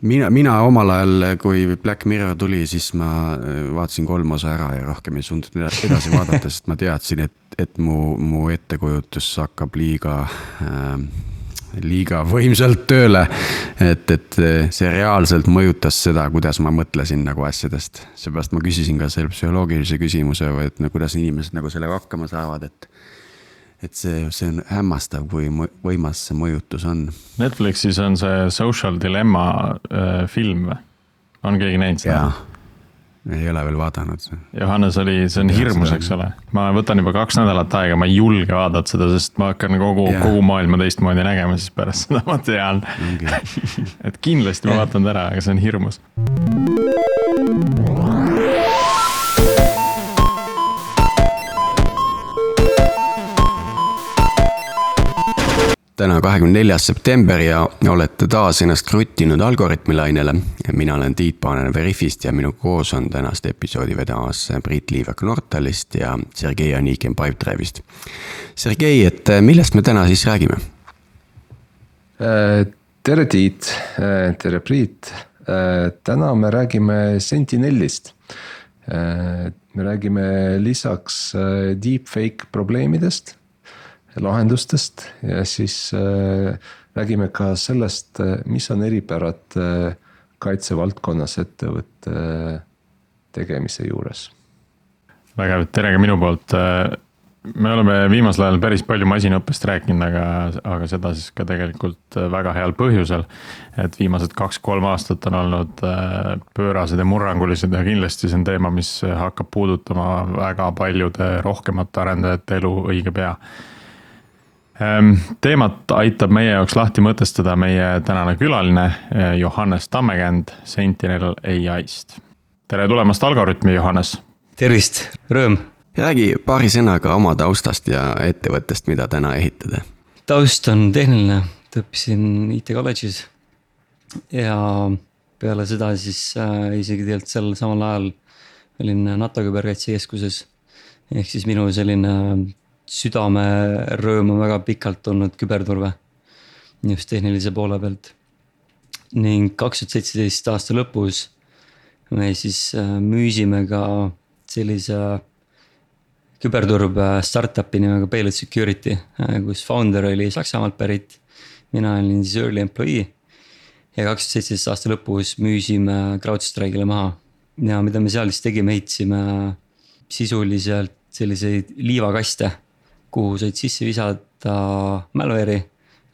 mina, mina omal ajal, kui Black Mirror tuli, siis ma äh, vaatasin kolm osa ära ja rohkem ei suutnud edasi vaadata, sest ma teadsin, et, et mu, mu ettekujutus hakkab liiga äh, liiga võimsalt tööle. et, et see reaalselt mõjutas seda, kuidas ma mõtlesin nagu asjadest. seepärast ma küsisin ka selle psühholoogilise küsimuse, et no kuidas inimesed nagu sellega hakkama saavad, et et see, see on hämmastav, kui võimas see mõjutus on. Netflixis on see Social Dilemma äh, film või? on keegi näinud seda? ei ole veel vaadanud. Johannes oli, see on hirmus, eks ole. ma võtan juba kaks nädalat aega, ma ei julge vaadata seda, sest ma hakkan kogu, kogu maailma teistmoodi nägema, siis pärast seda ma tean et kindlasti ma vaatan ta ära, aga see on hirmus. Täna, kahekümne neljas september ja olete taas ennast kruttinud Algorütmi lainele. mina olen Tiit Paananen Veriffist ja minuga koos on tänast episoodi vedamas Priit Liivak Nortalist ja Sergei Anikin Pipedrive'ist. Sergei, et millest me täna siis räägime? Äh, tere, Tiit, äh, tere, Priit. Täna me räägime Sentinelist. me räägime lisaks deepfake probleemidest lahendustest ja siis äh, räägime ka sellest, äh, mis on eripärad äh, kaitsevaldkonnas ettevõtte tegemise juures. vägev, tere ka minu poolt. Me oleme viimasel ajal päris palju masinaõppest rääkinud, aga, aga seda siis ka tegelikult väga heal põhjusel. et viimased kaks-kolm aastat on olnud pöörased ja murrangulised ja kindlasti see on teema, mis hakkab puudutama väga paljude rohkemate arendajate elu õige pea teemat aitab meie jaoks lahti mõtestada meie tänane külaline eh, Johannes Tammekänd Sentinel ai-st. tere tulemast Algorütmi, Johannes. tervist, rõõm. räägi paari sõnaga oma taustast ja ettevõttest, mida täna ehitada. taust on tehniline, õppisin IT kolledžis ja peale seda siis äh, isegi tegelikult sel samal ajal olin NATO küberkaitsekeskuses. ehk siis minu selline südamerõõm on väga pikalt olnud küberturve. just tehnilise poole pealt. ning kaks tuhat seitseteist aasta lõpus me siis äh, müüsime ka sellise küberturbe startup'i nimega Payload Security, äh, kus founder oli Saksamaalt pärit. mina olin siis early employee ja kaks tuhat seitseteist aasta lõpus müüsime CrowdStrike'ile maha. ja mida me seal siis tegime, ehitasime sisuliselt selliseid liivakaste kuhu said sisse visada malware'i.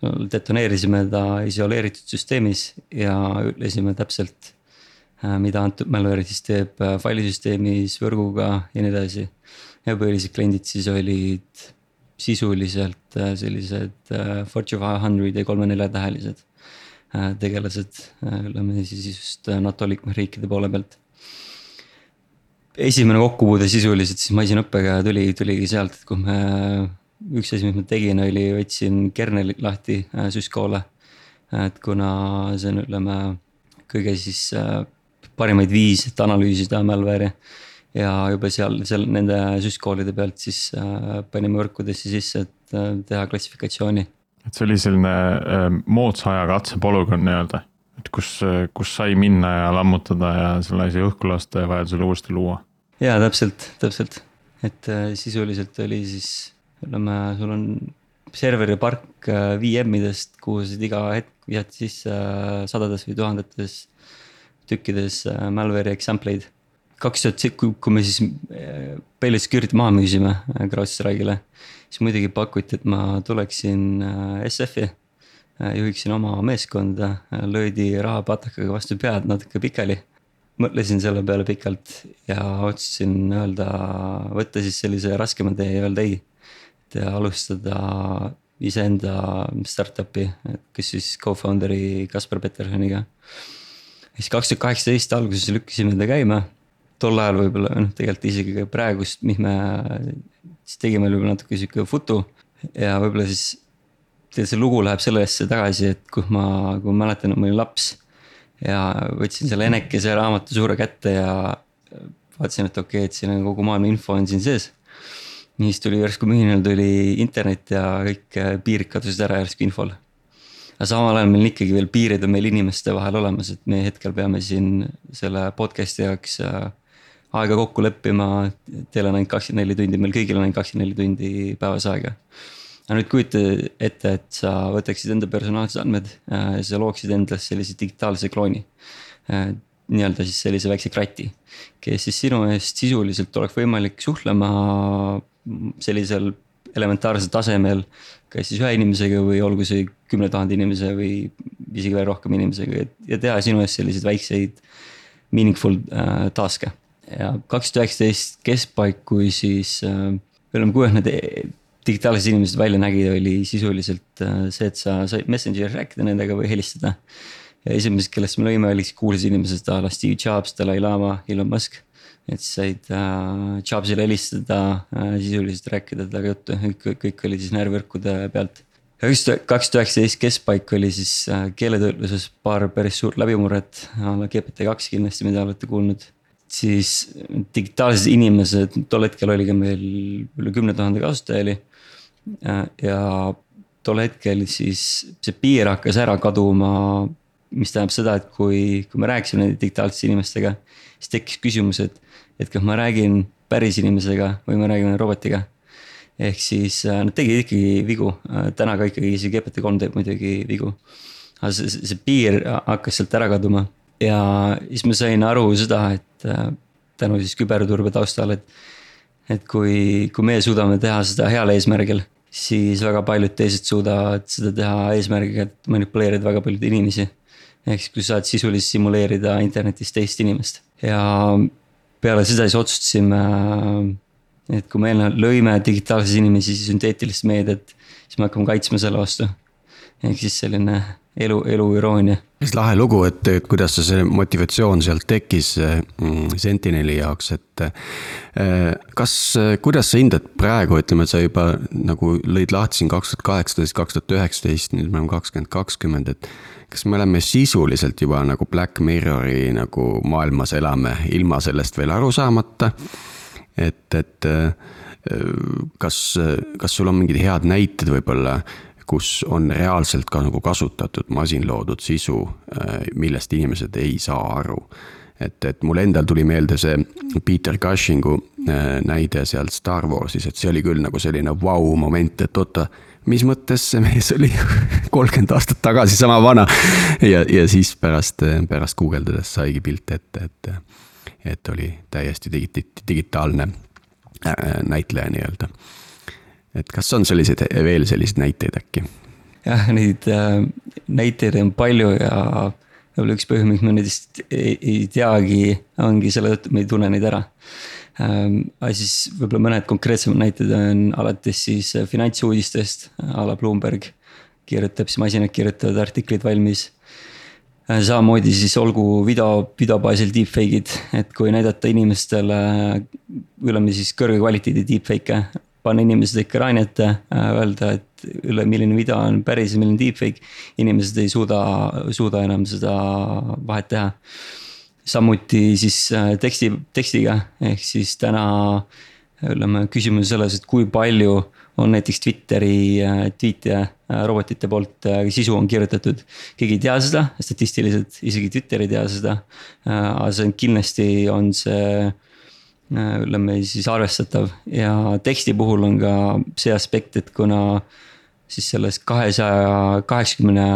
detoneerisime ta isoleeritud süsteemis ja ütlesime täpselt, äh, mida antud malware siis teeb äh, failisüsteemis, võrguga ja nii edasi. ja põhilised kliendid siis olid sisuliselt äh, sellised Fortune five hundred ja kolme-neljatähelised tegelased, ütleme siis just NATO liikmesriikide poole pealt esimene kokkupuude sisuliselt siis masinaõppega tuli, tuligi sealt, et kui me, üks asi, mis ma tegin, oli võtsin kernelit lahti äh, süskoole. et kuna see on, ütleme kõige siis äh, parimaid viis, et analüüsida malware'i. ja juba seal, seal nende süskoolide pealt siis äh, panime võrkudesse sisse, et teha klassifikatsiooni. et see oli selline moodsa aja katsepolügoon nii-öelda et kus, kus sai minna ja lammutada ja selle asja õhku lasta ja vajadusel uuesti luua. ja täpselt, täpselt, et äh, sisuliselt oli siis, ütleme, sul on serveripark äh, VM-idest, kuhu sa iga hetk visati sisse äh, sadades või tuhandetes tükkides malware'i example eid. kaks tuhat, kui, me siis Payload Security maha müüsime CrowdStrike'ile, siis muidugi pakuti, et ma tuleksin SF-i juhiksin oma meeskonda, äh, löödi rahapatakaga vastu pead natuke pikali. mõtlesin selle peale pikalt ja otsustasin öelda, võtta siis sellise raskema tee ja öelda ei. et alustada iseenda startup'i, kes siis co-founder'i Kaspar Petersoniga. siis kaks tuhat kaheksateist alguses lükkasime ta käima. tol ajal võib-olla noh, tegelikult isegi praegust, mis me siis tegime, oli natuke sihuke futu ja võib-olla siis tead, see lugu läheb sellesse tagasi, et kui ma, kui ma mäletan, et ma olin laps. ja võtsin selle Enekese raamatu suure kätte ja vaatasin, et okei okay,, et siin on kogu maailma info on siin sees. ja siis tuli järsku mühinal tuli internet ja kõik piirid kadusid ära järsku infol. aga samal ajal meil ikkagi veel piirid on meil inimeste vahel olemas, et me hetkel peame siin selle podcast'i jaoks äh, aega kokku leppima. Teil on ainult kakskümmend neli tundi, meil kõigil on ainult kakskümmend neli tundi päevas aega. Aga nüüd kujuta ette, et sa võtaksid enda personaalsed andmed, äh, sa looksid endast sellise digitaalse klooni. Äh, nii-öelda siis sellise väikse krati, kes siis sinu eest sisuliselt oleks võimalik suhtlema sellisel elementaarsel tasemel. kas siis ühe inimesega või olgu see kümne tuhande inimese või isegi veel rohkem inimesega ja teha sinu eest selliseid väikseid meaningful äh, task'e ja kaks tuhat üheksateist keskpaik, kui siis äh,, ütleme, kuidas need digitaalsed inimesed välja nägid, oli sisuliselt äh, see, et sa said Messengeris rääkida nendega või helistada. ja esimesed, kellest me lõime, olid siis kuulsad inimesed a la Steve Jobs, Dalai Lama, Elon Musk. et siis said äh, Jobsile helistada äh,, sisuliselt rääkida temaga juttu, kõik, kõik oli siis närvivõrkude pealt kaks tuhat üheksateist keskpaik oli siis äh, keeletöötluses paar päris suurt läbimurret, a la GPT kaks kindlasti, mida olete kuulnud siis digitaalsed inimesed, tol hetkel oli ka meil üle kümne tuhande kasutaja oli. Ja tol hetkel siis see piir hakkas ära kaduma. mis tähendab seda, et kui, kui me rääkisime nende digitaalsete inimestega, siis tekkis küsimus, et, et kas ma räägin päris inimesega või ma räägin robotiga. ehk siis nad tegid ikkagi vigu, täna ka ikkagi isegi GPT-3 teeb muidugi vigu. aga see, see piir hakkas sealt ära kaduma ja siis ma sain aru seda, et äh, tänu siis küberturbe taustal, et. et kui, kui meie suudame teha seda heal eesmärgil, siis väga paljud teised suudavad seda teha eesmärgiga, et manipuleerida väga paljusid inimesi. ehk siis, kui sa saad sisuliselt simuleerida internetis teist inimest ja peale seda siis otsustasime. et kui me eelnevalt lõime digitaalseid inimesi sünteetilist meediat, siis me hakkame kaitsma selle vastu. ehk siis selline elu, elu iroonia. päris lahe lugu, et, et kuidas see motivatsioon sealt tekkis mm, Sentineli jaoks, et. Eh, kas, kuidas sa hindad praegu, ütleme, et sa juba nagu lõid lahti siin kaks tuhat kaheksateist, kaks tuhat üheksateist, nüüd me oleme kakskümmend kakskümmend, et. kas me oleme sisuliselt juba nagu Black Mirrori nagu maailmas elame, ilma sellest veel aru saamata? et, et eh, kas, kas sul on mingid head näited võib-olla kus on reaalselt ka nagu kasutatud masinloodud sisu, äh, millest inimesed ei saa aru. et, et mul endal tuli meelde see Peter Cushingu äh, näide sealt Star Warsis, et see oli küll nagu selline vau-moment, et oota mis mõttes see mees oli kolmkümmend aastat tagasi sama vana. ja, ja siis pärast, pärast guugeldades saigi pilt ette, et, et oli täiesti digi-, digitaalne äh, näitleja nii-öelda et kas on selliseid, veel selliseid näiteid äkki? jah, neid äh, näiteid on palju ja võib-olla üks põhjus, miks me nendest ei, ei teagi, ongi selle tõttu, et me ei tunne neid ära ähm,. aga siis võib-olla mõned konkreetsemad näited on alates siis finantsuudistest a la Bloomberg kirjutab, siis masinad kirjutavad artiklid valmis äh, samamoodi siis olgu video, video baasil deepfake'id, et kui näidata inimestele ütleme siis kõrge kvaliteedi deepfake'e panna inimesed ekraani ette, äh, öelda, et üle milline video on päris ja milline deepfake. inimesed ei suuda, suuda enam seda vahet teha. samuti siis äh, teksti, tekstiga, ehk siis täna ütleme, küsimus selles, et kui palju on näiteks Twitteri äh, tweet'e robotite poolt sisu on kirjutatud. keegi ei tea seda, statistiliselt isegi Twitter ei tea seda. aga see on kindlasti on see Äh, ütleme siis arvestatav ja teksti puhul on ka see aspekt, et kuna siis selles kahesaja kaheksakümne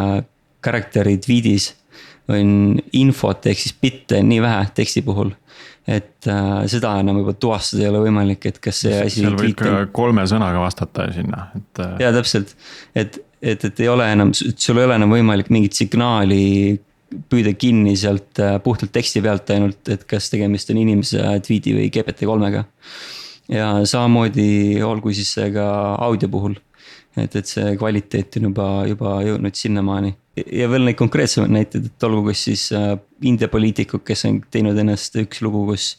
karakteri tweet'is on infot ehk siis bitte nii vähe teksti puhul. et äh, seda enam juba tuvastada ei ole võimalik, et kas see asi. seal võib ka kolme sõnaga vastata sinna, et. Äh, ja täpselt, et, et, et ei ole enam, sul ei ole enam võimalik mingit signaali püüda kinni sealt äh, puhtalt teksti pealt ainult, et kas tegemist on inimese tweet'i või GPT-3-ga. ja samamoodi olgu siis see ka audio puhul. et, et see kvaliteet on juba, juba jõudnud sinnamaani. ja veel neid konkreetsemaid näiteid, et olgu kas siis äh, India poliitikud, kes on teinud ennast üks lugu, kus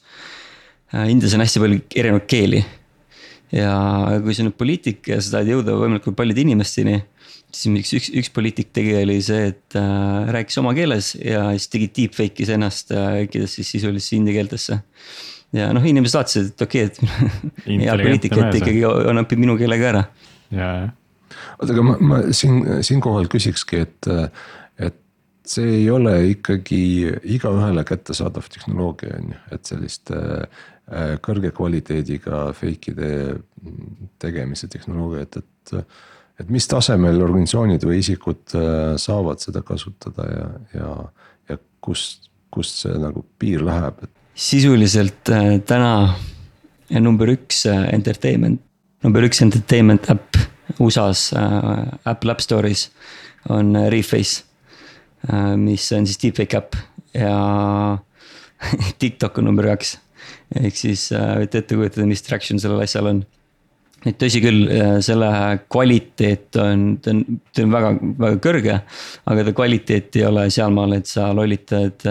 äh, Indias on hästi palju erinevaid keeli. ja kui sa nüüd poliitik ja sa tahad jõuda võimalikult paljude inimesteni siis miks üks, üks poliitik tegi, oli see, et äh, rääkis oma keeles ja siis tegi deepfake'is ennast äh,, kiidas siis sisuliselt india keeltesse. ja noh, inimesed vaatasid, et okei okay,, et hea poliitik, et ikkagi on, õpib minu keele ka ära. ja, jah oota, aga ma, ma siin, siinkohal küsikski, et, et see ei ole ikkagi igaühele kättesaadav tehnoloogia on ju, et sellist äh, kõrge kvaliteediga fake'ide tegemise tehnoloogiat, et. Et mis tasemel organisatsioonid või isikud äh, saavad seda kasutada ja, ja, ja kust, kust see nagu piir läheb, et. sisuliselt äh, täna number üks entertainment, number üks entertainment äpp USA-s Apple App Store'is on Reface Äh, mis on siis deepfake äpp ja TikTok on number kaks. ehk siis äh, võite ette kujutada, mis traction sellel asjal on. Et tõsi küll, äh, selle kvaliteet on, ta on, ta on väga, väga kõrge. aga ta kvaliteet ei ole sealmaal, et sa lollitad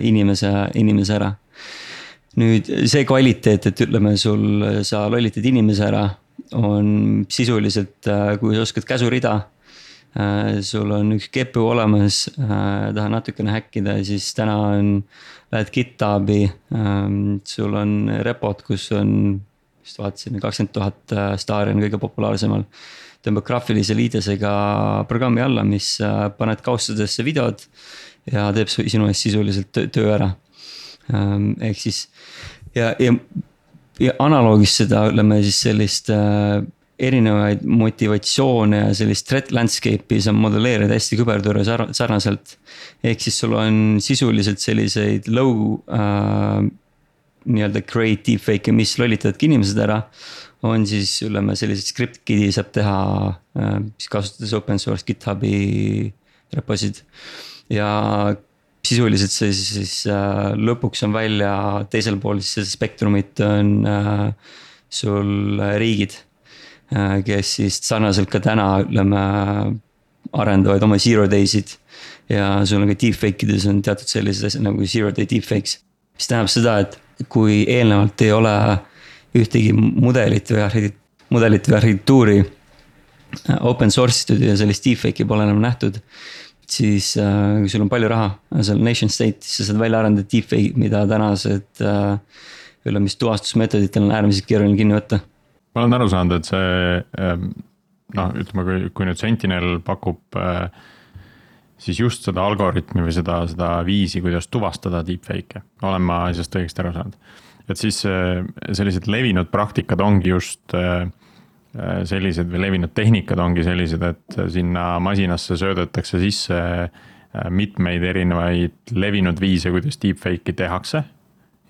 inimese, inimese ära. nüüd see kvaliteet, et ütleme sul, sa lollitad inimese ära, on sisuliselt, kui sa oskad käsurida Äh, sul on üks GPU olemas, äh, tahan natukene häkkida, siis täna on, lähed GitHubi, ähm, sul on repod, kus on, just vaatasin, kakskümmend tuhat äh, staari on kõige populaarsemal. tõmbad graafilise liidesega programmi alla, mis paned kaustadesse videod ja teeb sinu eest sisuliselt töö ära. Ähm, ehk siis ja, ja, ja analoogis seda, ütleme siis sellist erinevaid motivatsioone ja sellist threat landscape'i saab modelleerida hästi küberturve sarnaselt. ehk siis sul on sisuliselt selliseid low äh, nii-öelda create deepfake'e, mis lollitavadki inimesed ära. on siis ütleme selliseid script kid'i saab teha äh,, siis kasutades open source GitHubi reposid. ja sisuliselt see siis, siis äh, lõpuks on välja teisel pool siis seda spektrumit on äh, sul riigid kes siis sarnaselt ka täna, ütleme, arendavad oma zero day'sid. ja sul on ka deepfake ides on teatud sellised asjad nagu zero day deepfakes. mis tähendab seda, et kui eelnevalt ei ole ühtegi mudelit või arhitekt-, mudelit või arhitektuuri äh, open source itud ja sellist deepfake'i pole enam nähtud. siis äh, kui sul on palju raha, seal nation state, siis sa saad välja arendada deepfake'i, mida tänased äh,. ütleme, mis tuvastusmeetoditel on äärmiselt keeruline kinni võtta ma olen aru saanud, et see ähm, noh, ütleme, kui, kui nüüd Sentinel pakub äh, siis just seda algoritmi või seda, seda viisi, kuidas tuvastada deepfake'e, olen ma asjast õigesti aru saanud. et siis äh, sellised levinud praktikad ongi just äh, sellised või levinud tehnikad ongi sellised, et sinna masinasse söödetakse sisse mitmeid erinevaid levinud viise, kuidas deepfake'i tehakse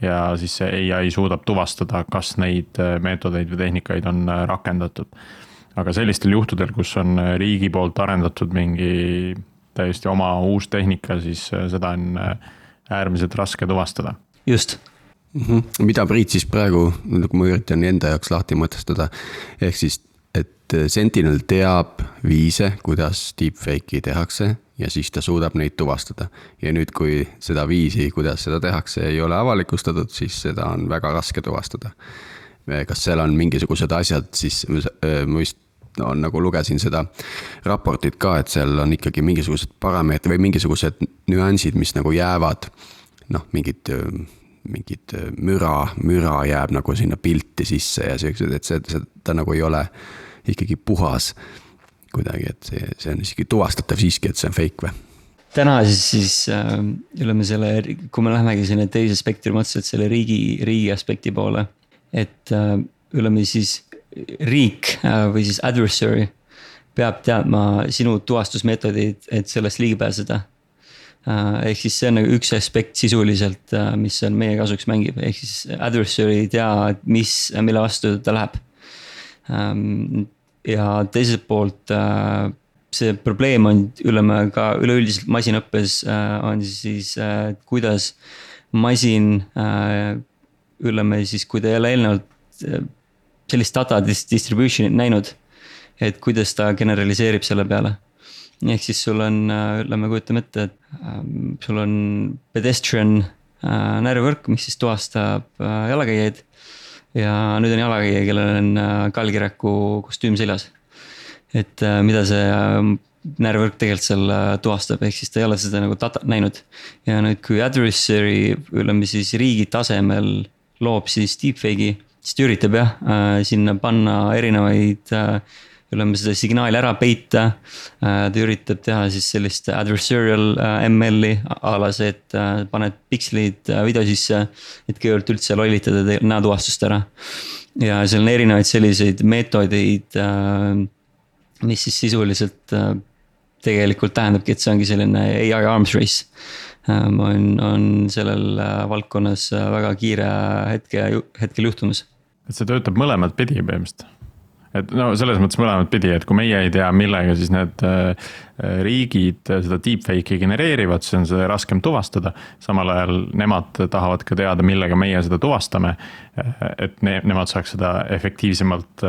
ja siis see ai suudab tuvastada, kas neid äh, meetodeid või tehnikaid on äh, rakendatud. aga sellistel juhtudel, kus on äh, riigi poolt arendatud mingi täiesti oma uus tehnika, siis seda on äärmiselt raske tuvastada. just mm. -hmm. mida Priit siis praegu, nagu ma üritan enda jaoks lahti mõtestada, ehk siis, et Sentinel teab viise, kuidas deepfake'i tehakse ja siis ta suudab neid tuvastada. ja nüüd, kui seda viisi, kuidas seda tehakse, ei ole avalikustatud, siis seda on väga raske tuvastada. kas seal on mingisugused asjad siis, ma vist no, nagu lugesin seda raportit ka, et seal on ikkagi mingisugused parameetrid või mingisugused nüansid, mis nagu jäävad. noh, mingid, mingid müra, müra jääb nagu sinna pilti sisse ja siuksed, et see, see, ta nagu ei ole ikkagi puhas kuidagi, et see, see on isegi tuvastatav siiski, et see on fake või? täna siis, siis äh, ütleme selle, kui me lähemegi selle teise spektri otsa, et selle riigi, riigi aspekti poole. et äh, ütleme siis riik äh, või siis adversary peab teadma sinu tuvastusmeetodid, et sellest ligi pääseda äh,. ehk siis see on nagu üks aspekt sisuliselt äh,, mis on meie kasuks mängib, ehk siis adversary ei tea, mis, mille vastu ta läheb ähm, ja teiselt poolt see probleem on, ütleme ka üleüldiselt masinõppes on siis, kuidas masin, ütleme siis, kui ta ei ole eelnevalt sellist data distribution'it näinud. et kuidas ta generaliseerib selle peale. ehk siis sul on, ütleme, kujutame ette, et sul on pedestrian närvivõrk, mis siis tuvastab jalakäijaid ja nüüd on jalakäija, kellel on äh, Kalgiraku kostüüm seljas. et äh, mida see ähm, närvivõrk tegelikult seal äh, tuvastab, ehk siis ta ei ole seda nagu data näinud. ja nüüd, kui adversary, ütleme siis riigi tasemel loob siis deepfake'i, siis ta üritab jah sinna panna erinevaid ütleme seda signaali ära peita. ta üritab teha siis sellist adversarial ML-i a la see, et paned pikslid video sisse, et kõigepealt üldse lollitada näotuvastust ära. ja seal on erinevaid selliseid meetodeid, mis siis sisuliselt tegelikult tähendabki, et see ongi selline ai arms race on, on sellel äh, valdkonnas äh, väga kiire hetke, hetkel juhtumas. Et see töötab mõlemat pidi põhimõtteliselt? et no selles mõttes mõlemat pidi, et kui meie ei tea, millega siis need äh, riigid seda deepfake'i genereerivad, siis on seda raskem tuvastada. samal ajal nemad tahavad ka teada, millega meie seda tuvastame. et ne, nemad saaks seda efektiivsemalt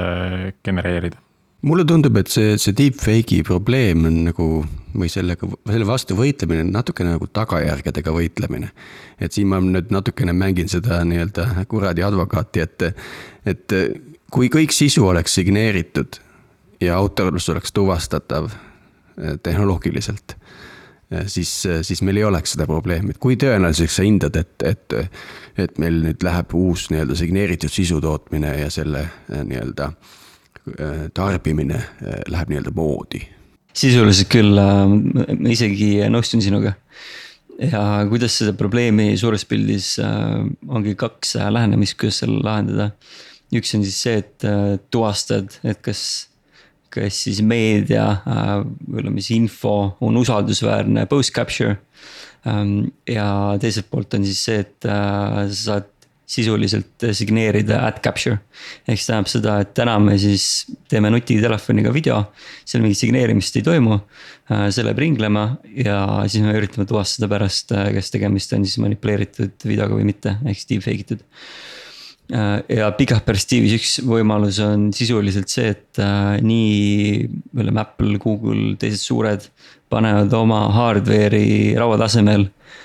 genereerida mulle tundub, et see, see deepfake'i probleem on nagu või sellega, selle vastu võitlemine on natukene nagu tagajärgedega võitlemine. et siin ma nüüd natukene mängin seda nii-öelda kuradi advokaati, et, et kui kõik sisu oleks signeeritud ja autorlus oleks tuvastatav eh, tehnoloogiliselt, eh, siis, siis meil ei oleks seda probleemi, et kui tõenäoliseks sa hindad, et, et, et meil nüüd läheb uus nii-öelda signeeritud sisu tootmine ja selle eh, nii-öelda äh, tarbimine äh, läheb nii-öelda moodi? sisuliselt küll, äh, ma isegi nõustun sinuga. ja kuidas seda probleemi suures pildis ongi kaks lähenemist, kuidas selle lahendada. üks on siis see, et tuvastad, et kas, kas siis meedia või ütleme siis info on usaldusväärne post capture. Ähm, ja teiselt poolt on siis see, et sa saad sisuliselt signeerida ad capture. ehk see tähendab seda, et täna me siis teeme nutitelefoniga video, seal mingit signeerimist ei toimu. Äh, see läheb ringlema ja siis me üritame tuvastada pärast, äh, kas tegemist on siis manipuleeritud videoga või mitte, ehk siis deepfake itud. Äh, ja pikas perspektiivis üks võimalus on sisuliselt see, et nii ütleme Apple, Google, teised suured panevad oma hardware'i rauatasemel Äh,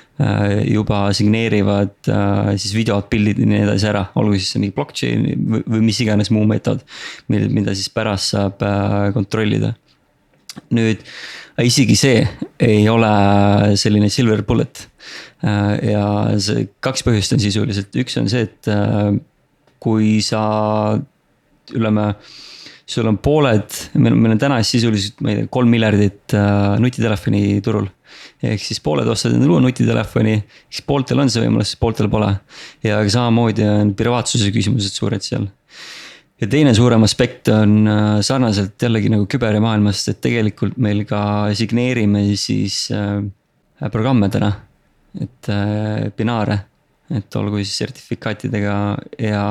juba signeerivad äh, siis videod, pildid ja nii edasi ära, olgu siis see mingi blockchain või, mis iganes muu meetod. mida siis pärast saab äh, kontrollida. nüüd isegi see ei ole selline silver bullet. ja see kaks põhjust on sisuliselt, üks on see, et kui sa ütleme sul on pooled, meil on, meil on täna sisuliselt, ma ei tea, kolm miljardit äh, nutitelefoni turul ehk siis pooled ostavad endale uue nutitelefoni, siis pooltel on see võimalus, pooltel pole. ja samamoodi on privaatsuse küsimused suured seal. ja teine suurem aspekt on äh, sarnaselt jällegi nagu kübermaailmast, et tegelikult meil ka signeerime siis äh, programme täna. et äh, binaare, et olgu siis sertifikaatidega ja,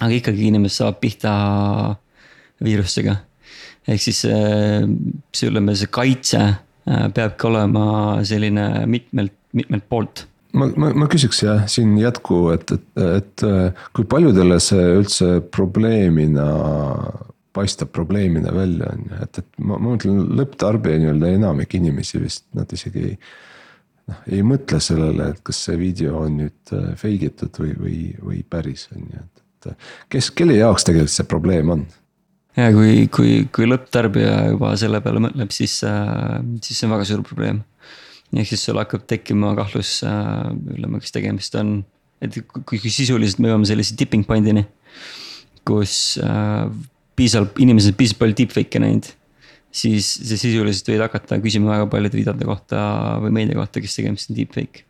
aga ikkagi inimene saab pihta viirustega. ehk siis äh, see, ütleme see kaitse peabki olema selline mitmelt, mitmelt poolt ma, ma, ma küsiks jah, siin jätku, et, et, et kui paljudele see üldse probleemina paistab probleemina välja, on ju, et, et ma, ma mõtlen lõpptarbija nii-öelda enamik inimesi vist, nad isegi ei. noh, ei mõtle sellele, et kas see video on nüüd äh, fake itud või, või, või päris, on ju, et, et. kes, kelle jaoks tegelikult see probleem on? Ja kui, kui, kui lõpptarbija juba selle peale mõtleb, siis, äh, siis see on väga suur probleem. ehk siis sul hakkab tekkima kahtlus, äh, ütleme, kas tegemist on, et kui, kui sisuliselt me jõuame sellise tipping point'ini. kus äh, piisavalt, inimesed piisavalt palju deepfake'e näinud. siis sa sisuliselt võid hakata küsima väga paljude videote kohta või meedia kohta, kas tegemist on deepfake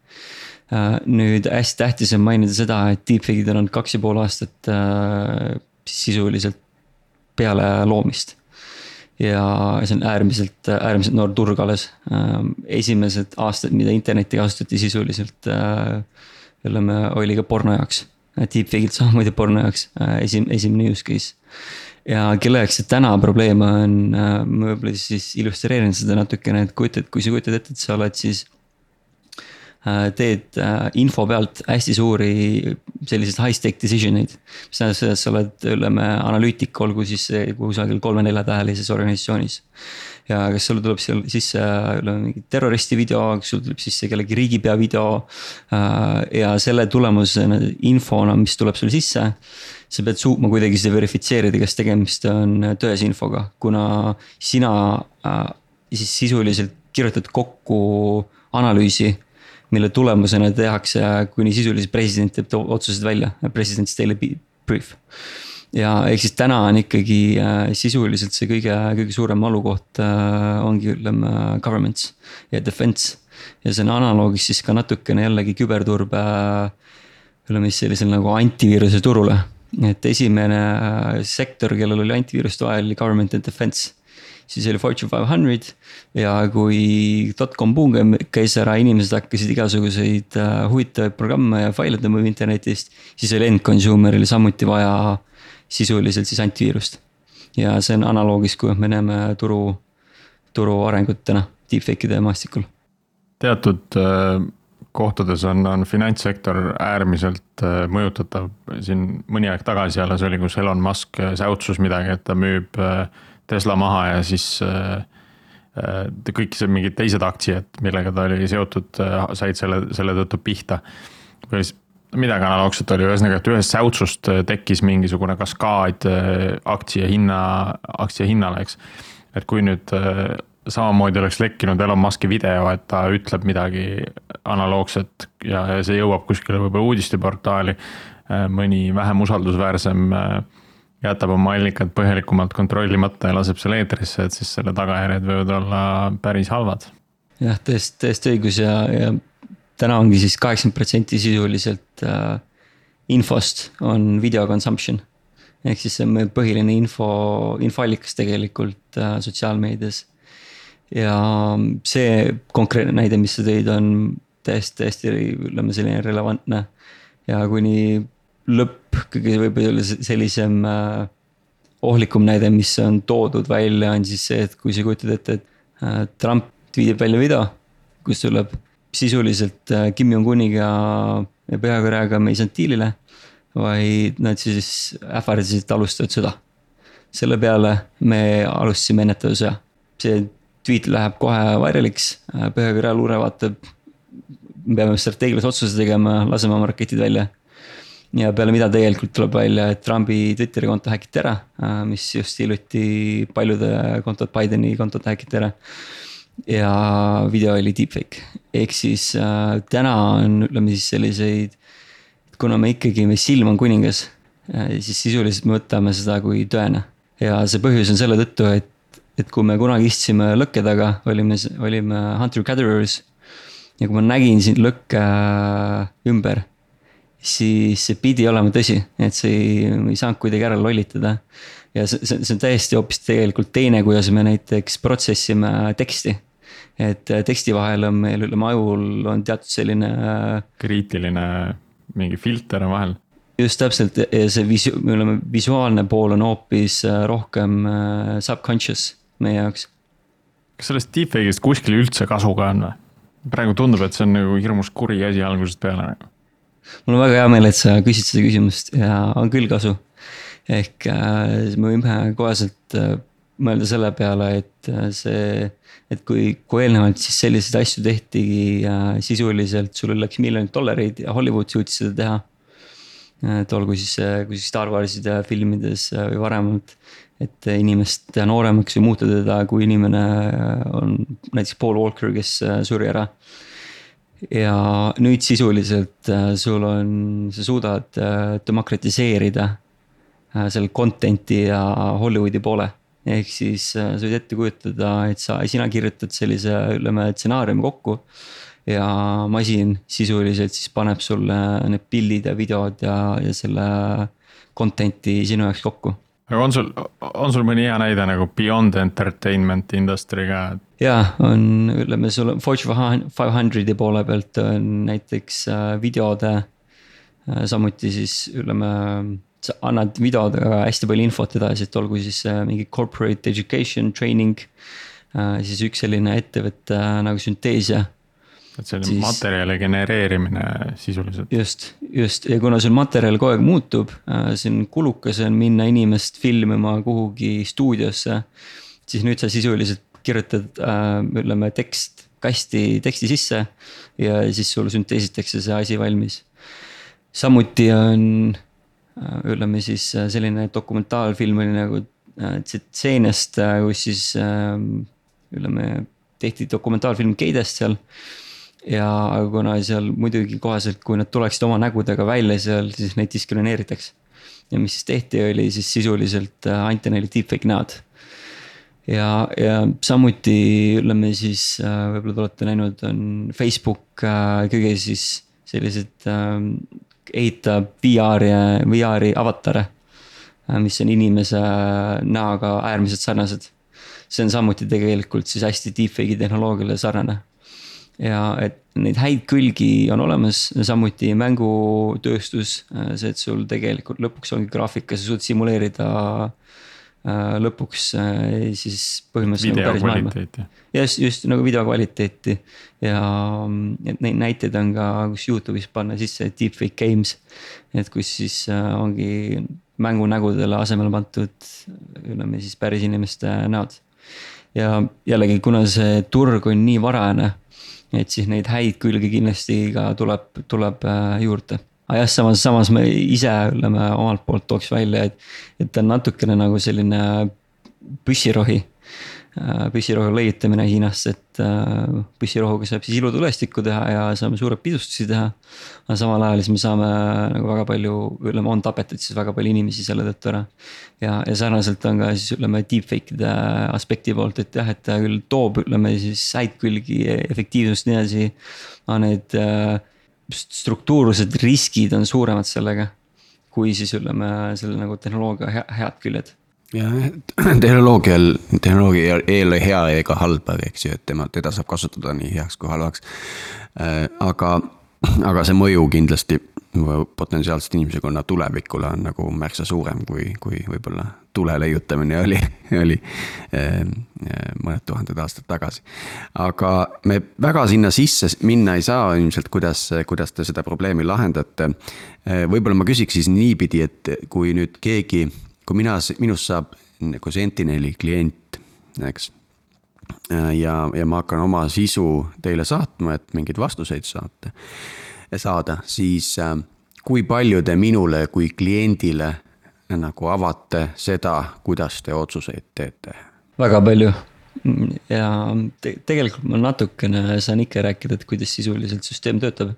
Uh, nüüd hästi tähtis on mainida seda, et deepfake'id on olnud kaks ja pool aastat uh, sisuliselt peale loomist. ja see on äärmiselt, äärmiselt noor turg alles. Ähm, esimesed aastad, mida internetti kasutati sisuliselt ütleme, oli ka porno jaoks. Deepfake'ilt samamoodi porno jaoks, äh, esim-, esimene use case ja kelle jaoks see täna probleem on, äh, ma võib-olla siis illustreerin seda natukene, et kujutad, kui sa kujutad ette, et sa oled siis Äh, teed äh, info pealt hästi suuri selliseid high-stake decision eid. mis tähendab seda, et sa oled, ütleme, analüütik, olgu siis kusagil kolme-neljatähelises organisatsioonis. ja kas sul tuleb seal sisse, ütleme mingi terroristi video, kas sul tuleb sisse kellegi riigipea video. Äh, ja selle tulemusena infona, mis tuleb sulle sisse sa pead suutma kuidagi seda verifitseerida, kas tegemist on tõese infoga, kuna sina äh, siis sisuliselt kirjutad kokku analüüsi mille tulemusena tehakse kuni sisuliselt president teeb otsused välja, president teile brief. ja ehk siis täna on ikkagi äh, sisuliselt see kõige, kõige suurem valukoht äh, ongi ütleme governments ja defense. ja see on analoogis siis ka natukene jällegi küberturbe ütleme siis sellisel nagu antiviiruse turule. et esimene äh, sektor, kellel oli antiviirust vaja, oli government and defense siis oli Fortune five hundred ja kui dotcom buum käis ära, inimesed hakkasid igasuguseid äh, huvitavaid programme ja faile tõmbama internetist. siis oli end consumer'il samuti vaja sisuliselt siis antiviirust. ja see on analoogis, kui me näeme turu, turu arengut täna deepfake'ide maastikul. teatud äh, kohtades on, on finantssektor äärmiselt äh, mõjutatav. siin mõni aeg tagasi alles oli, kus Elon Musk säutsus midagi, et ta müüb Tesla maha ja siis äh, äh, kõik see mingid teised aktsiad, millega ta oli seotud, äh, said selle, selle tõttu pihta. või midagi analoogset oli, ühesõnaga, et ühest säutsust tekkis mingisugune kaskaad aktsia hinna, aktsia hinnale, eks. et kui nüüd samamoodi oleks lekkinud Elon Musk'i video, et ta ütleb midagi analoogset ja, ja see jõuab kuskile võib-olla uudisteportaali, mõni vähem usaldusväärsem äh, jätab oma allikad põhjalikumalt kontrollimata ja laseb selle eetrisse, et siis selle tagajärjed võivad olla päris halvad. jah, täiesti, täiesti õigus ja, ja täna ongi siis kaheksakümmend protsenti sisuliselt äh, infost on video consumption. ehk siis see on meie põhiline info, infoallikas tegelikult äh, sotsiaalmeedias. ja see konkreetne näide, mis sa tõid, on täiesti, täiesti ütleme selline relevantne. ja kuni lõpp kõige võib-olla sellisem äh, ohtlikum näide, mis on toodud välja, on siis see, et kui sa kujutad ette, et äh, Trump tweetib välja video, kus tuleb sisuliselt äh, Kim Jong-uniga ja Põhja-Koreaga me ei saanud diilile. vaid nad siis ähvardasid, et alustavad sõda. selle peale me alustasime ennetava sõja. see tweet läheb kohe vairaliks, Põhja-Korea luure vaatab. me peame strateegilise otsuse tegema, laseme oma raketid välja ja peale mida tegelikult tuleb välja, et Trumpi Twitteri konto häkiti ära, äh, mis just hiljuti paljude kontod, Bideni kontot häkiti ära. ja video oli deepfake, ehk siis äh, täna on, ütleme siis selliseid, kuna me ikkagi, meie silm on kuningas, äh, siis sisuliselt me võtame seda kui tõene. ja see põhjus on selle tõttu, et, et kui me kunagi istusime lõkke taga, olime, olime hunter gatherers. ja kui ma nägin siin lõkke ümber siis see pidi olema tõsi, et see ei, ei saanud kuidagi ära lollitada. ja see, see, see on täiesti hoopis tegelikult teine, kuidas me näiteks protsessime teksti. et äh, teksti vahel on meil, ütleme ajul on teatud selline. Äh, kriitiline mingi filter on vahel. just täpselt ja see visu-, ütleme visuaalne pool on hoopis äh, rohkem subconscious meie jaoks. kas sellest deepfake'ist kuskil üldse kasu ka on või? praegu tundub, et see on nagu hirmus kuri asi algusest peale nagu mul on väga hea meel, et sa küsid seda küsimust ja on küll kasu. ehk äh, me võime koheselt äh, mõelda selle peale, et äh, see, et kui, kui eelnevalt siis selliseid asju tehtigi sisuliselt, sul läks miljonid dollareid ja Hollywood suutis seda teha. et olgu siis, kui siis Star Warside filmides või varemalt, et inimest nooremaks või muuta teda, kui inimene on näiteks Paul Walker, kes suri ära ja nüüd sisuliselt äh, sul on, sa suudad äh, demokratiseerida äh, selle content'i ja Hollywoodi poole. ehk siis sa võid ette kujutada, et sa, sina kirjutad sellise, ütleme, stsenaariumi kokku. ja masin sisuliselt siis paneb sulle need pildid ja videod ja, ja selle content'i sinu jaoks kokku aga on sul, on sul mõni hea näide nagu beyond entertainment industry ka? Jaa, on, ütleme sul Fortune five hundred'i poole pealt on näiteks äh, videode. Äh, samuti siis ütleme, sa annad videodega hästi palju infot edasi, et olgu siis äh, mingi corporate education training. siis üks selline ettevõte nagu Synthesia et see on siis... materjali genereerimine sisuliselt. just, just ja kuna sul materjal kogu aeg muutub, see on kulukas on minna inimest filmima kuhugi stuudiosse. siis nüüd sa sisuliselt kirjutad, äh, ütleme tekst, kasti teksti sisse ja siis sul sünteesitakse see asi valmis. samuti on, äh, ütleme siis selline dokumentaalfilm oli nagu Tsetseenest, kus siis ütleme tehti dokumentaalfilm Keidest seal ja kuna seal muidugi koheselt, kui nad tuleksid oma nägudega välja seal, siis neid diskrimineeritakse. ja mis siis tehti, oli siis sisuliselt äh, anti neile deepfake näod. Ja, ja samuti ütleme siis äh, võib-olla te olete näinud, on Facebook äh, kõige siis sellised ehitab VR-i, VR-i avatare. mis on inimese näoga äärmiselt sarnased. see on samuti tegelikult siis hästi deepfake'i tehnoloogiale sarnane ja et neid häid külgi on olemas, samuti mängutööstus, see, et sul tegelikult lõpuks ongi graafika, sa suudad simuleerida äh, lõpuks äh, siis põhimõtteliselt nagu kvaliteeti. just, just nagu video kvaliteeti ja et neid näiteid on ka, kus Youtube'is panna sisse deepfake games. et kus siis äh, ongi mängunägudele asemele pandud, ütleme siis päris inimeste näod. ja jällegi, kuna see turg on nii varajane et siis neid häid külgi kindlasti ka tuleb, tuleb äh, juurde. Aga jah, samas, samas me ise ütleme omalt poolt tooks välja, et, et ta on natukene nagu selline püssirohi Äh, püssirohu leiutamine Hiinast, et äh, püssirohuga saab siis ilutulestikku teha ja saame suuri pidustusi teha. aga samal ajal siis me saame nagu väga palju, ütleme, on tapetud siis väga palju inimesi selle tõttu ära. ja, ja sarnaselt on ka siis ütleme deepfake'ide aspekti poolt, et jah, et ta küll toob, ütleme siis häid külgi, efektiivsust, nii edasi. aga need äh, struktuursed riskid on suuremad sellega, kui siis ütleme selle nagu tehnoloogia head küljed jah, tehnoloogial, tehnoloogia ei ole hea ega halb, eks ju, et tema, teda saab kasutada nii heaks kui halvaks. Äh, aga, aga see mõju kindlasti potentsiaalselt inimesekonna tulevikule on nagu märksa suurem, kui, kui võib-olla tule leiutamine oli, oli äh, mõned tuhanded aastad tagasi. aga me väga sinna sisse minna ei saa ilmselt, kuidas, kuidas te seda probleemi lahendate. Äh, võib-olla ma küsiks siis niipidi, et kui nüüd keegi kui mina, minust saab nagu Sentineli klient, eks. ja, ja ma hakkan oma sisu teile saatma, et mingeid vastuseid saate, saada, siis äh, kui palju te minule kui kliendile nagu avate seda, kuidas te otsuseid teete? väga palju ja te tegelikult ma natukene saan ikka rääkida, et kuidas sisuliselt süsteem töötab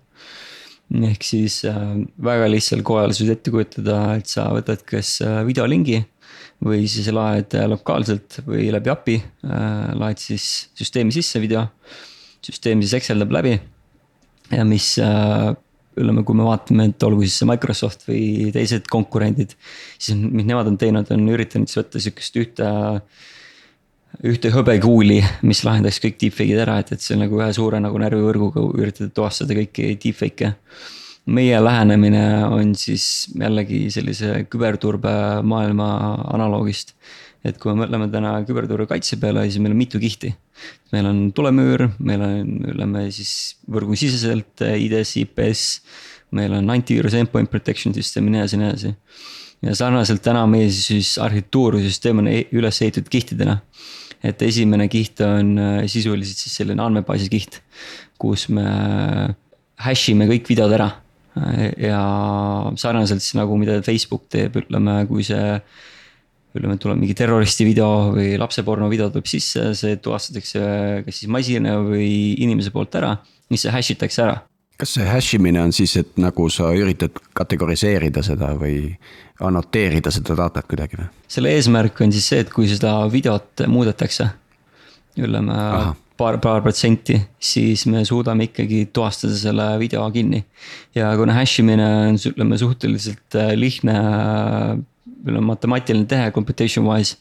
ehk siis äh, väga lihtsal kojal sa võid ette kujutada, et sa võtad kas äh, videolingi või siis laed lokaalselt või läbi API, laed siis süsteemi sisse video. süsteem siis Exceldab läbi ja mis ütleme, kui me vaatame, et olgu siis see Microsoft või teised konkurendid, siis mis nemad on teinud, on üritanud siis võtta sihukest ühte ühte hõbekuuli, mis lahendaks kõik deepfake'id ära, et, et see on nagu ühe suure nagu närvivõrguga üritada tuvastada kõiki deepfake'e. meie lähenemine on siis jällegi sellise küberturbe maailma analoogist. Et kui me mõtleme täna küberturbe kaitse peale, siis meil on mitu kihti. meil on tulemüür, meil on, ütleme siis võrgusiseselt IDS, IPS. meil on antiviirus endpoint protection system ja nii edasi, nii edasi ja sarnaselt täna meie siis arhitektuur või süsteem on e-, üles ehitatud kihtidena et esimene kiht on äh, sisuliselt siis selline andmebaasi kiht, kus me hash ime kõik videod ära. ja sarnaselt siis nagu, mida Facebook teeb, ütleme, kui see ütleme, tuleb mingi terroristi video või lapseporno video tuleb sisse, see tuvastatakse kas siis masina või inimese poolt ära, siis see hash itakse ära kas see hash imine on siis, et nagu sa üritad kategoriseerida seda või annoteerida seda datat kuidagi või? selle eesmärk on siis see, et kui seda videot muudetakse, ütleme paar, paar protsenti, siis me suudame ikkagi tuvastada selle video kinni. ja kuna hash imine on, ütleme suhteliselt äh, lihtne ütleme matemaatiline tehe computation wise,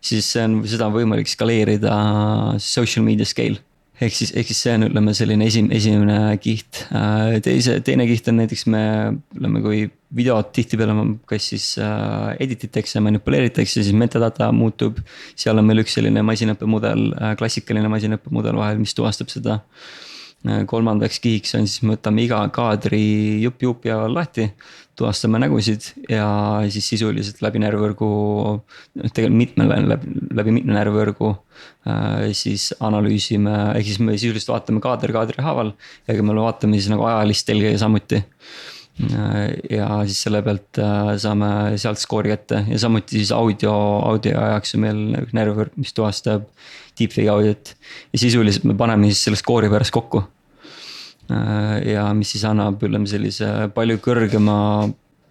siis see on, seda on võimalik skaleerida social media scale ehk siis, ehk siis see on, ütleme selline esim-, esimene kiht. Äh, teise, teine kiht on näiteks me, ütleme, kui videot tihtipeale kas siis äh, edit itakse, manipuleeritakse, siis metadata muutub. seal on meil üks selline masinõppemudel äh,, klassikaline masinõppemudel vahel, mis tuvastab seda kolmandaks kihiks on siis me võtame iga kaadri jupp jupi haaval lahti tuvastame nägusid ja siis sisuliselt läbi närvivõrgu, tegelikult mitme, läbi, läbi mitme närvivõrgu äh,. siis analüüsime, ehk siis me sisuliselt vaatame kaader kaadri haaval ja me vaatame siis nagu ajalist telge samuti äh,. ja siis selle pealt äh, saame sealt skoori kätte ja samuti siis audio, audio jaoks on meil närvivõrk, mis tuvastab deepfake'i audiot. ja sisuliselt me paneme siis selle skoori pärast kokku ja mis siis annab, ütleme sellise palju kõrgema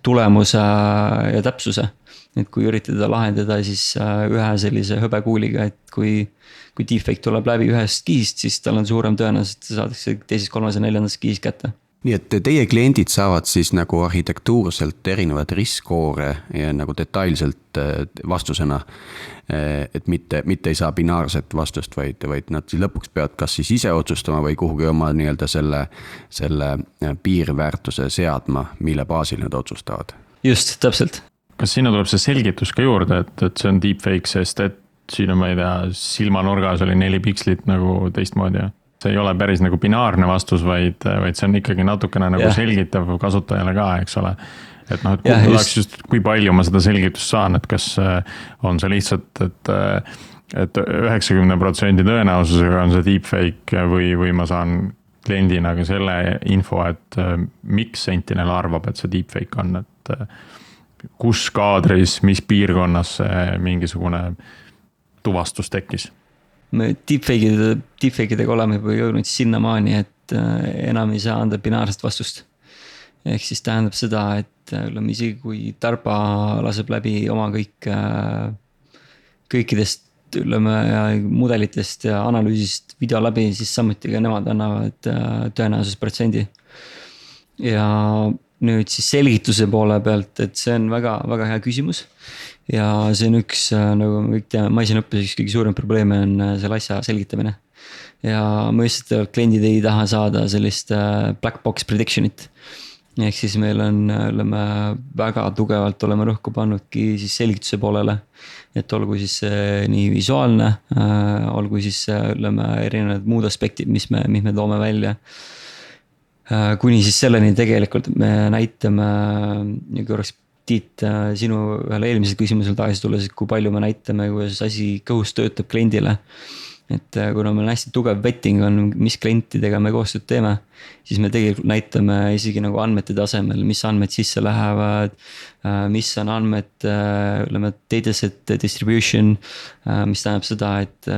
tulemuse ja täpsuse. et kui üritada lahendada siis ühe sellise hõbekuuliga, et kui, kui deepfake tuleb läbi ühest kihist, siis tal on suurem tõenäosus, et saadakse teises, kolmandas ja neljandas kihis kätte nii et teie kliendid saavad siis nagu arhitektuurselt erinevaid riskkoore ja nagu detailselt vastusena Eh, et mitte, mitte ei saa binaarset vastust, vaid, vaid nad siis lõpuks peavad kas siis ise otsustama või kuhugi oma nii-öelda selle, selle eh, piirväärtuse seadma, mille baasil nad otsustavad. just, täpselt. kas sinna tuleb see selgitus ka juurde, et, et see on deepfake, sest et siin on, ma ei tea, silmanurgas oli neli pikslit nagu teistmoodi ja see ei ole päris nagu binaarne vastus, vaid, vaid see on ikkagi natukene nagu yeah. selgitav kasutajale ka, eks ole et noh, et ja, tahaks just, kui palju ma seda selgitust saan, et kas äh, on see lihtsalt, et äh, et üheksakümne protsendi tõenäosusega on see deepfake või, või ma saan kliendina ka selle info, et äh, miks Sentinel arvab, et see deepfake on, et kus kaadris, mis piirkonnas see mingisugune tuvastus tekkis? Deepfake'ide, deepfake idega oleme juba jõudnud sinnamaani, et enam ei saa anda binaarset vastust. ehk siis tähendab seda, et et ütleme isegi kui Tarba laseb läbi oma kõik, äh, kõikidest ütleme mudelitest ja analüüsist video läbi, siis samuti ka nemad annavad äh, tõenäosusprotsendi. ja nüüd siis selgituse poole pealt, et see on väga-väga hea küsimus. Ja see on üks, äh, nagu me kõik teame, masinaõppes üks kõige suurem probleeme on selle asja selgitamine. ja mõistetavalt kliendid ei taha saada sellist black box prediction'it ehk siis meil on, ütleme väga tugevalt oleme rõhku pannudki siis selgituse poolele. et olgu siis nii visuaalne äh,, olgu siis ütleme erinevad muud aspektid, mis me, mis me toome välja äh,. kuni siis selleni tegelikult me näitame, korraks Tiit äh, sinu ühele eelmisele küsimusele tagasi tulles, et kui palju me näitame, kuidas asi kõhus töötab kliendile et äh, kuna meil hästi tugev vetting on, mis klientidega me koostööd teeme, siis me tegelikult näitame isegi nagu andmete tasemel, mis andmed sisse lähevad. Äh, mis on andmed, ütleme dataset distribution, mis tähendab seda, et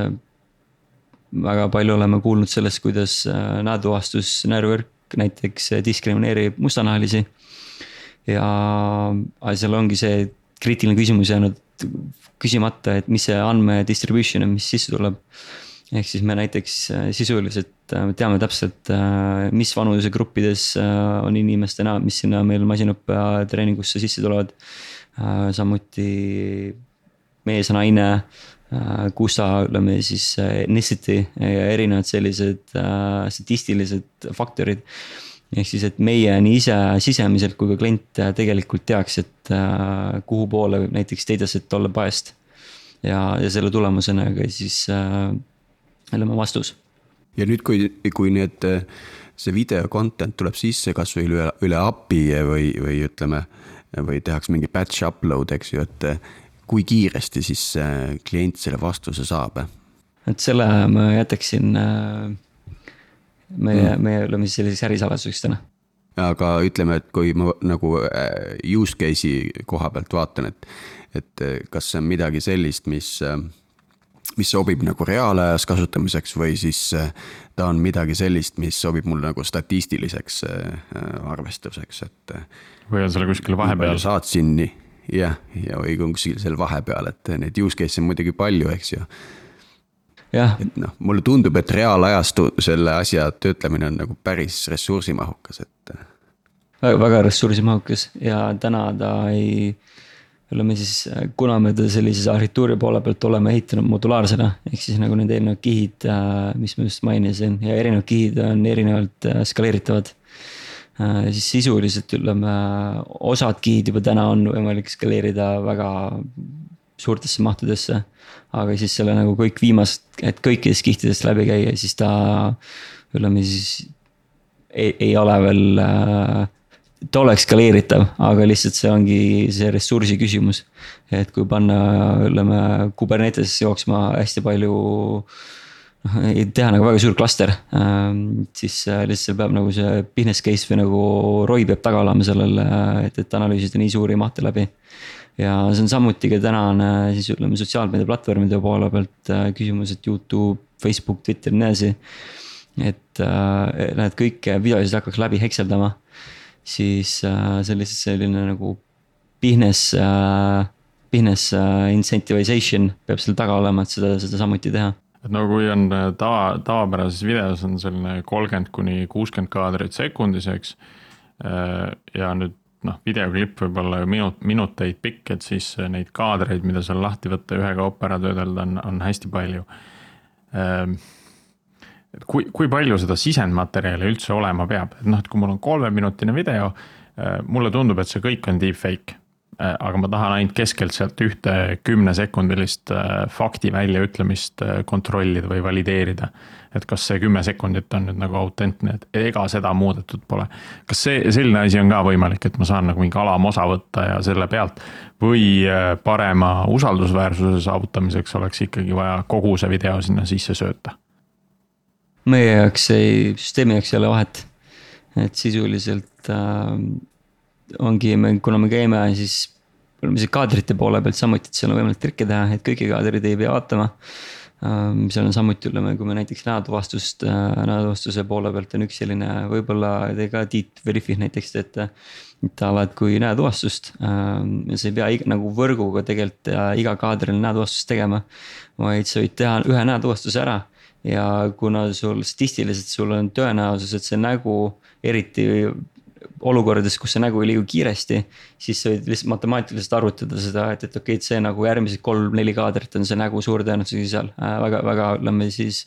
väga palju oleme kuulnud sellest, kuidas näotuvastus, näärivõrk näiteks diskrimineerib mustanahalisi. Ja seal ongi see kriitiline küsimus jäänud küsimata, et mis see andme distribution on, mis sisse tuleb ehk siis me näiteks äh, sisuliselt äh, teame täpselt, äh, mis vanusegruppides on inimeste näod, mis sinna meil masinõppe treeningusse sisse tulevad. samuti mees, naine, kus sa, ütleme siis ethnicity ja erinevad sellised statistilised faktorid. Ehk siis, et meie nii ise sisemiselt kui ka klient tegelikult teaks, et kuhu poole võib näiteks dataset olla biased. ja, ja selle tulemusena ka siis ütleme vastus. ja nüüd, kui, kui need, see video content tuleb sisse kasvõi üle, üle API või, või ütleme, või tehakse mingi batch upload, eks ju, et kui kiiresti siis klient selle vastuse saab? et selle ma jätaksin meie mm., meie siis selliseks ärisaladuseks täna aga ütleme, et kui ma nagu äh, use case'i koha pealt vaatan, et, et kas see on midagi sellist, mis mis sobib nagu reaalajas kasutamiseks või siis äh, ta on midagi sellist, mis sobib mul nagu statistiliseks äh, arvestuseks, et. Äh, või on seal kuskil vahepeal? saatsin nii, jah, ja või kuskil seal vahepeal, et neid use case'e on muidugi palju, eks ju. Et noh, mulle tundub, et reaalajas selle asja töötlemine on nagu päris ressursimahukas, et. väga ressursimahukas ja täna ta ei oleme siis, äh, kuna me ta sellises arhitektuuri poole pealt oleme ehitanud modulaarsena, ehk siis nagu need erinevad kihid, äh, mis ma just mainisin ja erinevad kihid on erinevalt äh, skaleeritavad. siis sisuliselt ütleme, osad kihid juba täna on võimalik skaleerida väga suurtesse mahtudesse. Aga siis selle nagu kõik viimased, et kõikidest kihtidest läbi käia, siis ta ütleme siis ei, ei ole veel äh, ta oleks skaleeritav, aga lihtsalt see ongi see ressursi küsimus. et kui panna, ütleme Kubernetes jooksma hästi palju noh, teha nagu väga suur klaster, ähm, siis äh, lihtsalt peab nagu see business case või nagu ROI peab taga olema sellele, et, et analüüsida nii suuri mahte läbi. Ja see on samuti ka tänane siis ütleme sotsiaalmeedia platvormide poole pealt äh, küsimus, et Youtube, Facebook, Twitter nii edasi. et äh, need kõik videosid hakkaks läbi hekseldama siis sellises, selline nagu business, business incentivization peab seal taga olema, et seda, seda samuti teha et no kui on tava, tavapärases videos on selline kolmkümmend kuni kuuskümmend kaadrit sekundis, eks. ja nüüd noh, videoklipp võib olla ju minut, minuteid pikk, et siis neid kaadreid, mida seal lahti võtta ühekaupa ära töödelda, on, on hästi palju. Ehm, et kui, kui palju seda sisendmaterjali üldse olema peab, et noh, et kui mul on kolmeminutine video, eh, mulle tundub, et see kõik on deepfake aga ma tahan ainult keskelt sealt ühte kümnesekundilist eh, fakti väljaütlemist kontrollida või valideerida et kas see kümme sekundit on nüüd nagu autentne, et ega seda muudetud pole. kas see, selline asi on ka võimalik, et ma saan nagu mingi alamosa võtta ja selle pealt või äh, parema usaldusväärsuse saavutamiseks oleks ikkagi vaja kogu see video sinna sisse sööta? meie jaoks ei, süsteemi jaoks ei ole vahet. et sisuliselt äh, ongi, me, kuna me käime siis oleme siis kaadrite poole pealt samuti, et seal on võimalik trikke teha, et kõiki kaadreid ei pea vaatama Ähm, seal on samuti, ütleme, kui me näiteks näotuvastust, näotuvastuse poole pealt on üks selline, võib-olla te ka Tiit Verifi näiteks teete. et alati kui näotuvastust ja sa ei pea iga, nagu võrguga tegelikult äh, iga kaadril näotuvastust tegema. vaid sa võid teha ühe näotuvastuse ära ja kuna sul statistiliselt sul on tõenäosus, et see nägu eriti olukordades, kus see nägu ei liigu kiiresti, siis sa võid lihtsalt matemaatiliselt arvutada seda, et, et okei okay,, et see nagu järgmised kolm-neli kaadrit on see nägu suure tõenäosusega seal äh, väga, väga ütleme siis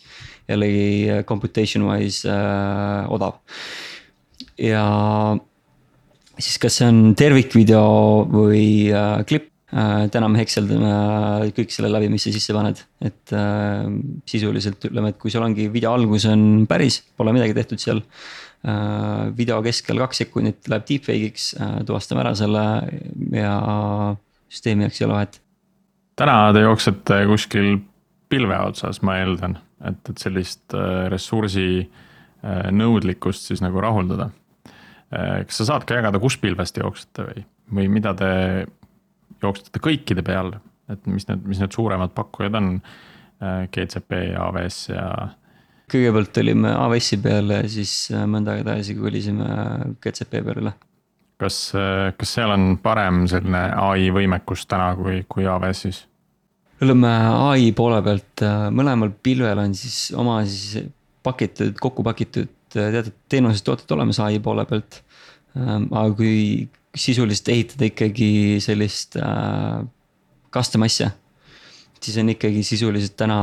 jällegi äh, computation wise äh, odav. ja siis, kas see on tervikvideo või äh, klipp äh,, täna me hekseldame äh, kõik selle läbi, mis sa sisse paned, et äh, sisuliselt ütleme, et kui sul ongi video algus on päris, pole midagi tehtud seal Äh, video keskel kaks sekundit läheb deepfake'iks, äh, tuvastame ära selle ja süsteemi jaoks ei ole vahet. täna te jooksete kuskil pilve otsas, ma eeldan, et, et sellist äh, ressursi nõudlikkust siis nagu rahuldada. kas sa saad ka jagada, kus pilvest te jooksete või, või mida te jooksete kõikide peal, et mis need, mis need suuremad pakkujad on? GCP, AWS ja kõigepealt olime AWS-i peal ja siis äh, mõnda aega tagasi kolisime GCP peale. kas, äh, kas seal on parem selline ai võimekus täna kui, kui AWS-is? oleme ai poole pealt, äh, mõlemal pilvel on siis oma siis pakitud, kokku pakitud teatud teenused, tooted olemas ai poole pealt. Aga kui sisuliselt ehitada ikkagi sellist custom asja siis on ikkagi sisuliselt täna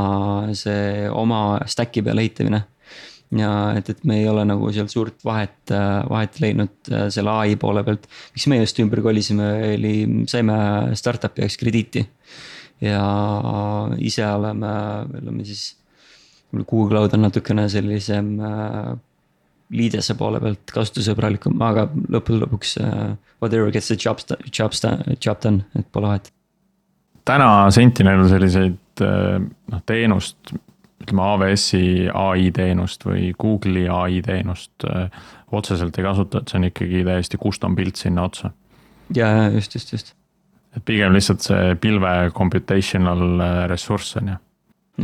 see oma stack'i peale ehitamine. ja et, et me ei ole nagu seal suurt vahet, vahet leidnud äh, selle ai poole pealt. miks me just ümber kolisime, oli, saime startup'i jaoks krediiti. ja ise oleme, oleme siis, Google Cloud on natukene sellisem äh, liidese poole pealt kasutusõbralikum, aga lõppude lõpuks uh, whatever gets the job, job, job done, et pole vahet täna Sentinel selliseid eh, noh, teenust, ütleme AWS-i ai teenust või Google'i ai teenust öö, eh, otseselt ei kasuta, et see on ikkagi täiesti custom build sinna otsa. ja, ja just, just, just. et pigem lihtsalt see pilve computational ressurss on ju.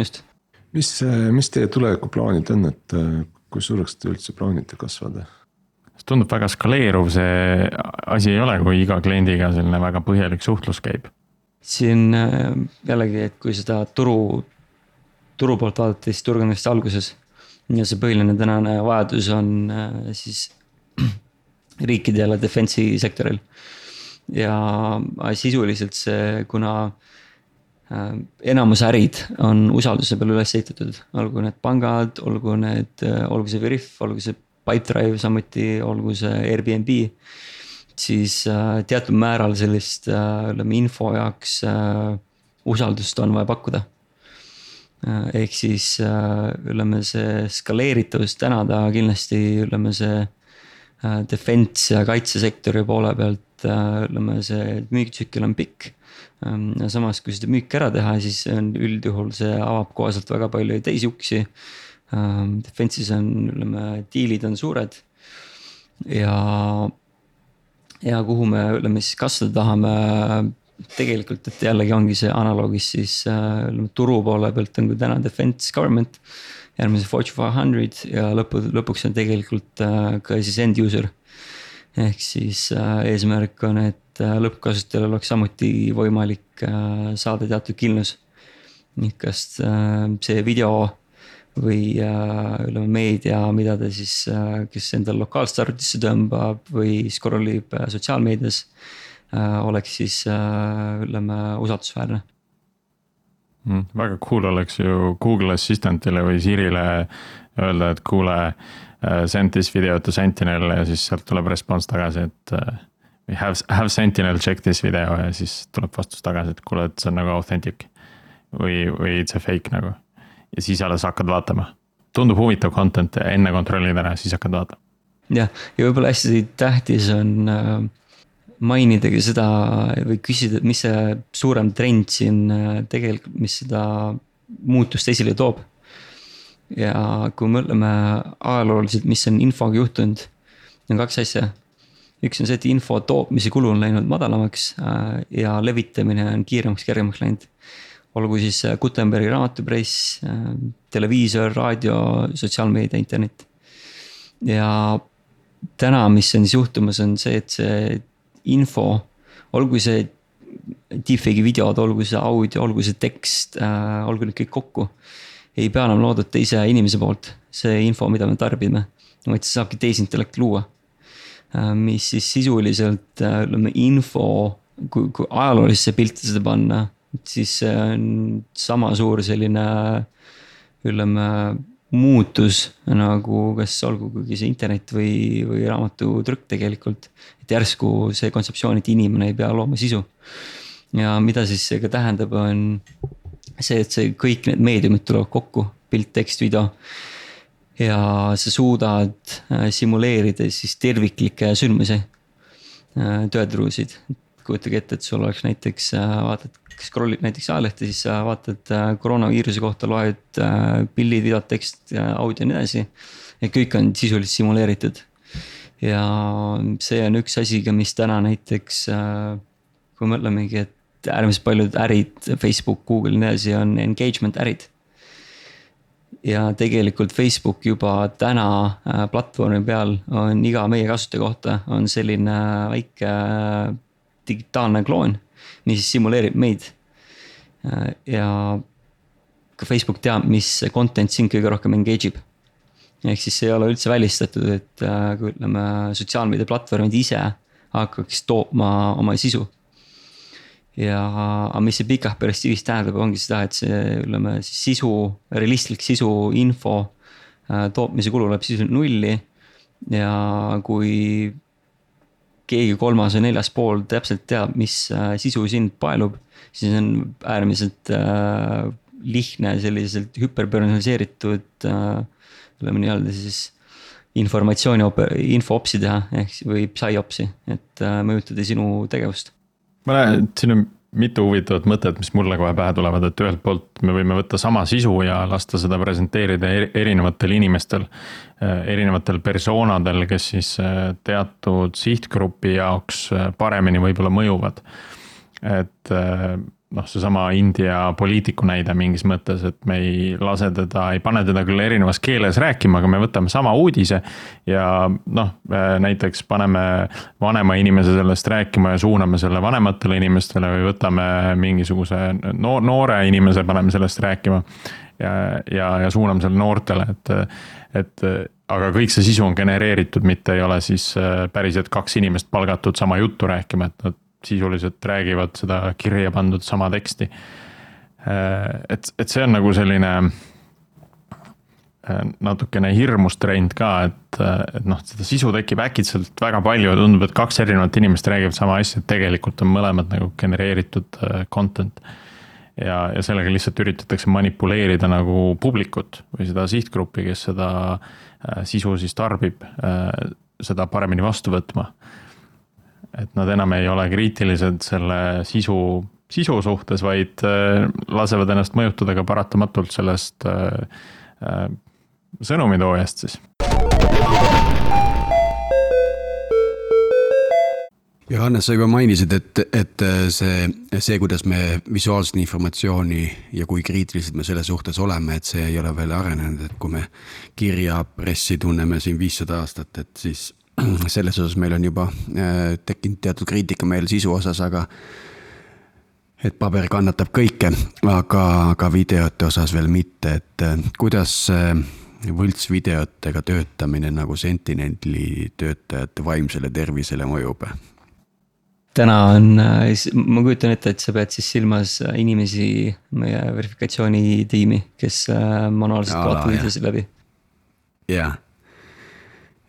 just. mis, mis teie tulevikuplaanid on, et kui suureks te üldse plaanite kasvada? tundub väga skaleeruv see asi ei ole, kui iga kliendiga selline väga põhjalik suhtlus käib siin äh, jällegi, et kui seda turu, turu poolt vaadata, siis turg on vist alguses. ja see põhiline tänane vajadus on äh, siis riikidel ja defense'i sektoril. ja sisuliselt see, kuna äh, enamus ärid on usalduse peale üles ehitatud, olgu need pangad, olgu need, olgu see Veriff, olgu see Pipedrive samuti, olgu see Airbnb siis äh, teatud määral sellist äh, ütleme info jaoks äh, usaldust on vaja pakkuda. ehk siis ütleme, see skaleeritavus täna ta kindlasti ütleme, see defense ja kaitsesektori poole pealt ütleme, see müügitsükkel on pikk. Ähm, samas, kui seda müüki ära teha, siis on üldjuhul see avab koheselt väga palju teisi uksi. Ähm, defense'is on, ütleme, diilid on suured ja ja kuhu me ütleme siis kasvada tahame. tegelikult, et jällegi ongi see analoogis siis äh, ütleme turu poole pealt on kui täna defense government. järgmise Fortune five hundred ja lõpu, lõpuks on tegelikult äh, ka siis end user. ehk siis eesmärk on, et lõppkasutajal oleks samuti võimalik saada teatud kindlus. kas see video või ütleme meedia, mida ta siis, kes endale lokaalselt arvutisse tõmbab või scroll ib sotsiaalmeedias. oleks siis ütleme usaldusväärne mm,. väga cool oleks ju Google Assistantile või Sirile öelda, et kuule. Send this video to Sentinel ja siis sealt tuleb response tagasi, et have, have Sentinel check this video ja siis tuleb vastus tagasi, et kuule, et see on nagu authentic. või, või it's a fake nagu ja siis alles hakkad vaatama. tundub huvitav content, enne kontrollid ära, siis hakkad vaatama. jah, ja võib-olla hästi tähtis on äh, mainidagi seda või küsida, mis see suurem trend siin äh, tegelikult, mis seda muutust esile toob. ja kui me mõtleme ajalooliselt, mis on infoga juhtunud, on kaks asja. Üks on see, et info tootmise kulu on läinud madalamaks äh, ja levitamine on kiiremaks, kergemaks läinud olgu siis äh, Gutenbergi raamatupress, äh, televiisor, raadio, sotsiaalmeedia, internet. ja täna, mis on siis juhtumas, on see, et see info, olgu see deepfake'i videod, olgu see audio, olgu see tekst olgu need kõik kokku. ei pea enam loodud teise inimese poolt, see info, mida me tarbime, vaid see saabki tehisintellekt luua. Mis siis sisuliselt äh, ütleme info, kui, kui ajaloolisse pilti seda panna siis see on sama suur selline ütleme muutus nagu kas olgugi see internet või, või raamatutrükk tegelikult. et järsku see kontseptsioon, et inimene ei pea looma sisu. ja mida siis see ka tähendab, on see, et see kõik need meediumid tulevad kokku, pilt, tekst, video. Ja sa suudad äh, simuleerida siis terviklikke sündmusi, äh, tõetruusid. kujutage ette, et sul oleks näiteks, äh, vaatad scroll'id näiteks ajalehte, siis sa vaatad koroonaviiruse kohta, loed pildid, videod, tekst, audio ja nii edasi. ja kõik on sisuliselt simuleeritud. ja see on üks asi ka, mis täna näiteks, kui mõtlemegi, et äärmiselt paljud ärid, Facebook, Google ja nii edasi on engagement ärid ja tegelikult Facebook juba täna platvormi peal on iga meie kasutaja kohta on selline väike digitaalne kloon mis simuleerib meid. Äh, ja ka Facebook teab, mis content sind kõige rohkem engage ib. ehk siis ei ole üldse välistatud, et äh, kui ütleme, sotsiaalmeediaplatvormid ise hakkaks tootma oma sisu. Ja, aga mis see pikas perspektiivis tähendab, ongi seda, et see, ütleme siis sisu, realistlik sisu, info äh, tootmise kulu läheb sisuliselt nulli. ja kui keegi kolmas või neljas pool täpselt teab, mis äh, sisu sind paelub, siis on äärmiselt äh, lihtne selliselt hüperpersonaliseeritud äh,, ütleme nii-öelda siis informatsiooni, info-opsi teha, ehk või psi-opsi, et äh, mõjutada sinu tegevust. Ma näen, et siin on mitu huvitavat mõtet, mis mulle kohe pähe tulevad, et ühelt poolt me võime võtta sama sisu ja lasta seda presenteerida erinevatel inimestel. Äh, erinevatel persoonadel, kes siis äh, teatud sihtgrupi jaoks äh, paremini võib-olla mõjuvad. et noh, seesama India poliitiku näide mingis mõttes, et me ei lase teda, ei pane teda küll erinevas keeles rääkima, aga me võtame sama uudise. ja noh, näiteks paneme vanema inimese sellest rääkima ja suuname selle vanematele inimestele või võtame mingisuguse noor, noore inimese, paneme sellest rääkima. ja, ja, ja suuname selle noortele, et, et aga kõik see sisu on genereeritud, mitte ei ole siis päriselt kaks inimest palgatud sama juttu rääkima, et nad sisuliselt räägivad seda kirja pandud sama teksti. et, et see on nagu selline natukene hirmus trend ka, et, et noh, seda sisu tekib äkitselt väga palju ja tundub, et kaks erinevat inimest räägivad sama asja, et tegelikult on mõlemad nagu genereeritud content. ja, ja sellega lihtsalt üritatakse manipuleerida nagu publikut või seda sihtgruppi, kes seda sisu siis tarbib, seda paremini vastu võtma et nad enam ei ole kriitilised selle sisu, sisu suhtes, vaid äh, lasevad ennast mõjutada ka paratamatult sellest äh, äh, sõnumitoojast siis. ja Hannes, sa juba mainisid, et, et see, see, kuidas me visuaalset informatsiooni ja kui kriitilised me selle suhtes oleme, et see ei ole veel arenenud, et kui me kirjapressi tunneme siin viissada aastat, et siis selles osas meil on juba äh, tekkinud teatud kriitika meil sisu osas, aga et paber kannatab kõike, aga, aga videote osas veel mitte, et äh, kuidas võltsvideotega töötamine nagu Sentineli töötajate vaimsele tervisele mõjub? täna on, ma kujutan ette, et sa pead siis silmas inimesi, meie verifikatsioonitiimi, kes manuaalselt vaatavad videosid läbi. jah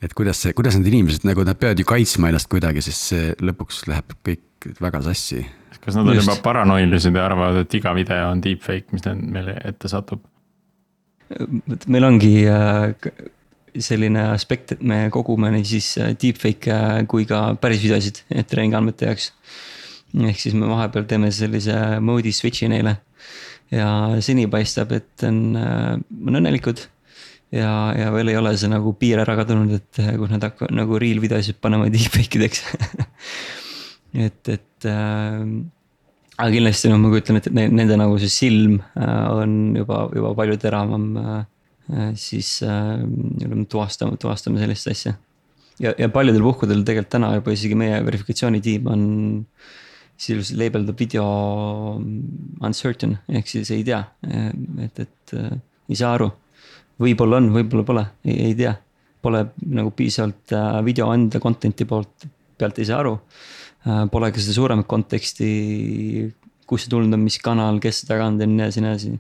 et kuidas see, kuidas need inimesed nagu nad peavad ju kaitsma ennast kuidagi, sest see lõpuks läheb kõik väga sassi. kas nad on Just. juba paranoilised ja arvavad, et iga video on deepfake, mis meile ette satub? meil ongi äh, selline aspekt, et me kogume nii siis äh, deepfake'e äh, kui ka päris videosid treeningandmete jaoks. ehk siis me vahepeal teeme sellise mode'i switch'i neile. ja seni paistab, et on, on õnnelikud ja, ja veel ei ole see nagu piir ära kadunud, et eh, kus nad hakkavad nagu real videosid panema deepfake ideks et, et äh, aga kindlasti noh, ma kujutan ette, et nende nagu see silm äh, on juba, juba palju teravam äh,. siis äh, tuvastame, tuvastame sellist asja. ja, ja paljudel puhkudel tegelikult täna juba isegi meie verifikatsioonitiim on sisuliselt label the video uncertain ehk siis ei tea, et, et äh, ei saa aru võib-olla on, võib-olla pole, ei tea. Pole nagu piisavalt äh, video anda content'i poolt, pealt ei saa aru. Äh, pole ka seda suuremat konteksti, kust see tulnud on, mis kanal, kes seda jaganud on ja nii edasi, nii edasi.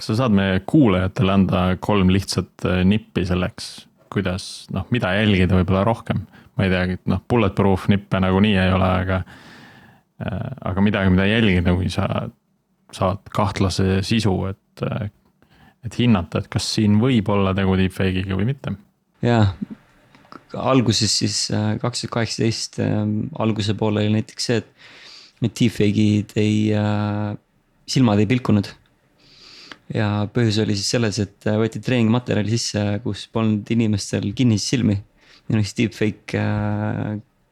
kas sa saad meie kuulajatele anda kolm lihtsat äh, nippi selleks, kuidas noh, mida jälgida võib-olla rohkem? ma ei teagi, noh bulletproof nippe nagunii ei ole, aga, aga midagi, mida jälgida, kui sa saad kahtlase sisu, et et hinnata, et kas siin võib olla tegu deepfake'iga või mitte. jaa, alguses siis äh, kaks tuhat kaheksateist ähm, alguse poole oli näiteks see, et need deepfake'id ei, äh, silmad ei pilkunud. ja põhjus oli siis selles, et äh, võeti treeningmaterjali sisse, kus polnud inimestel kinnisi silmi. ja noh, siis deepfake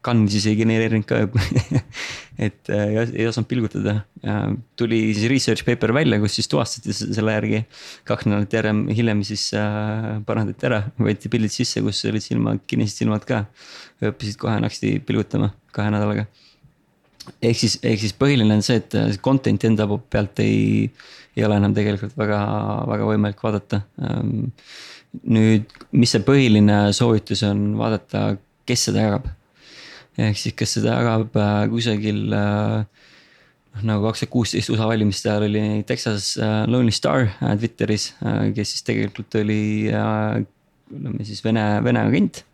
kann siis ei genereerinud ka et äh, ei osanud pilgutada. tuli siis research paper välja, kus siis tuvastati selle järgi. kaks nädalat järjem, hiljem siis äh, parandati ära, võeti pildid sisse, kus olid silmad, kinnised silmad ka. õppisid kohe naksti pilgutama kahe nädalaga. ehk siis, ehk siis põhiline on see, et äh, content'i enda pealt ei, ei ole enam tegelikult väga, väga võimalik vaadata. Ähm, nüüd, mis see põhiline soovitus on vaadata, kes seda jagab ehk siis, kes seda jagab äh, kusagil äh, noh, nagu kaks tuhat kuusteist USA valimiste ajal oli Texas äh, Lonely Star Twitteris, kes siis tegelikult oli ütleme siis Vene, Vene agent.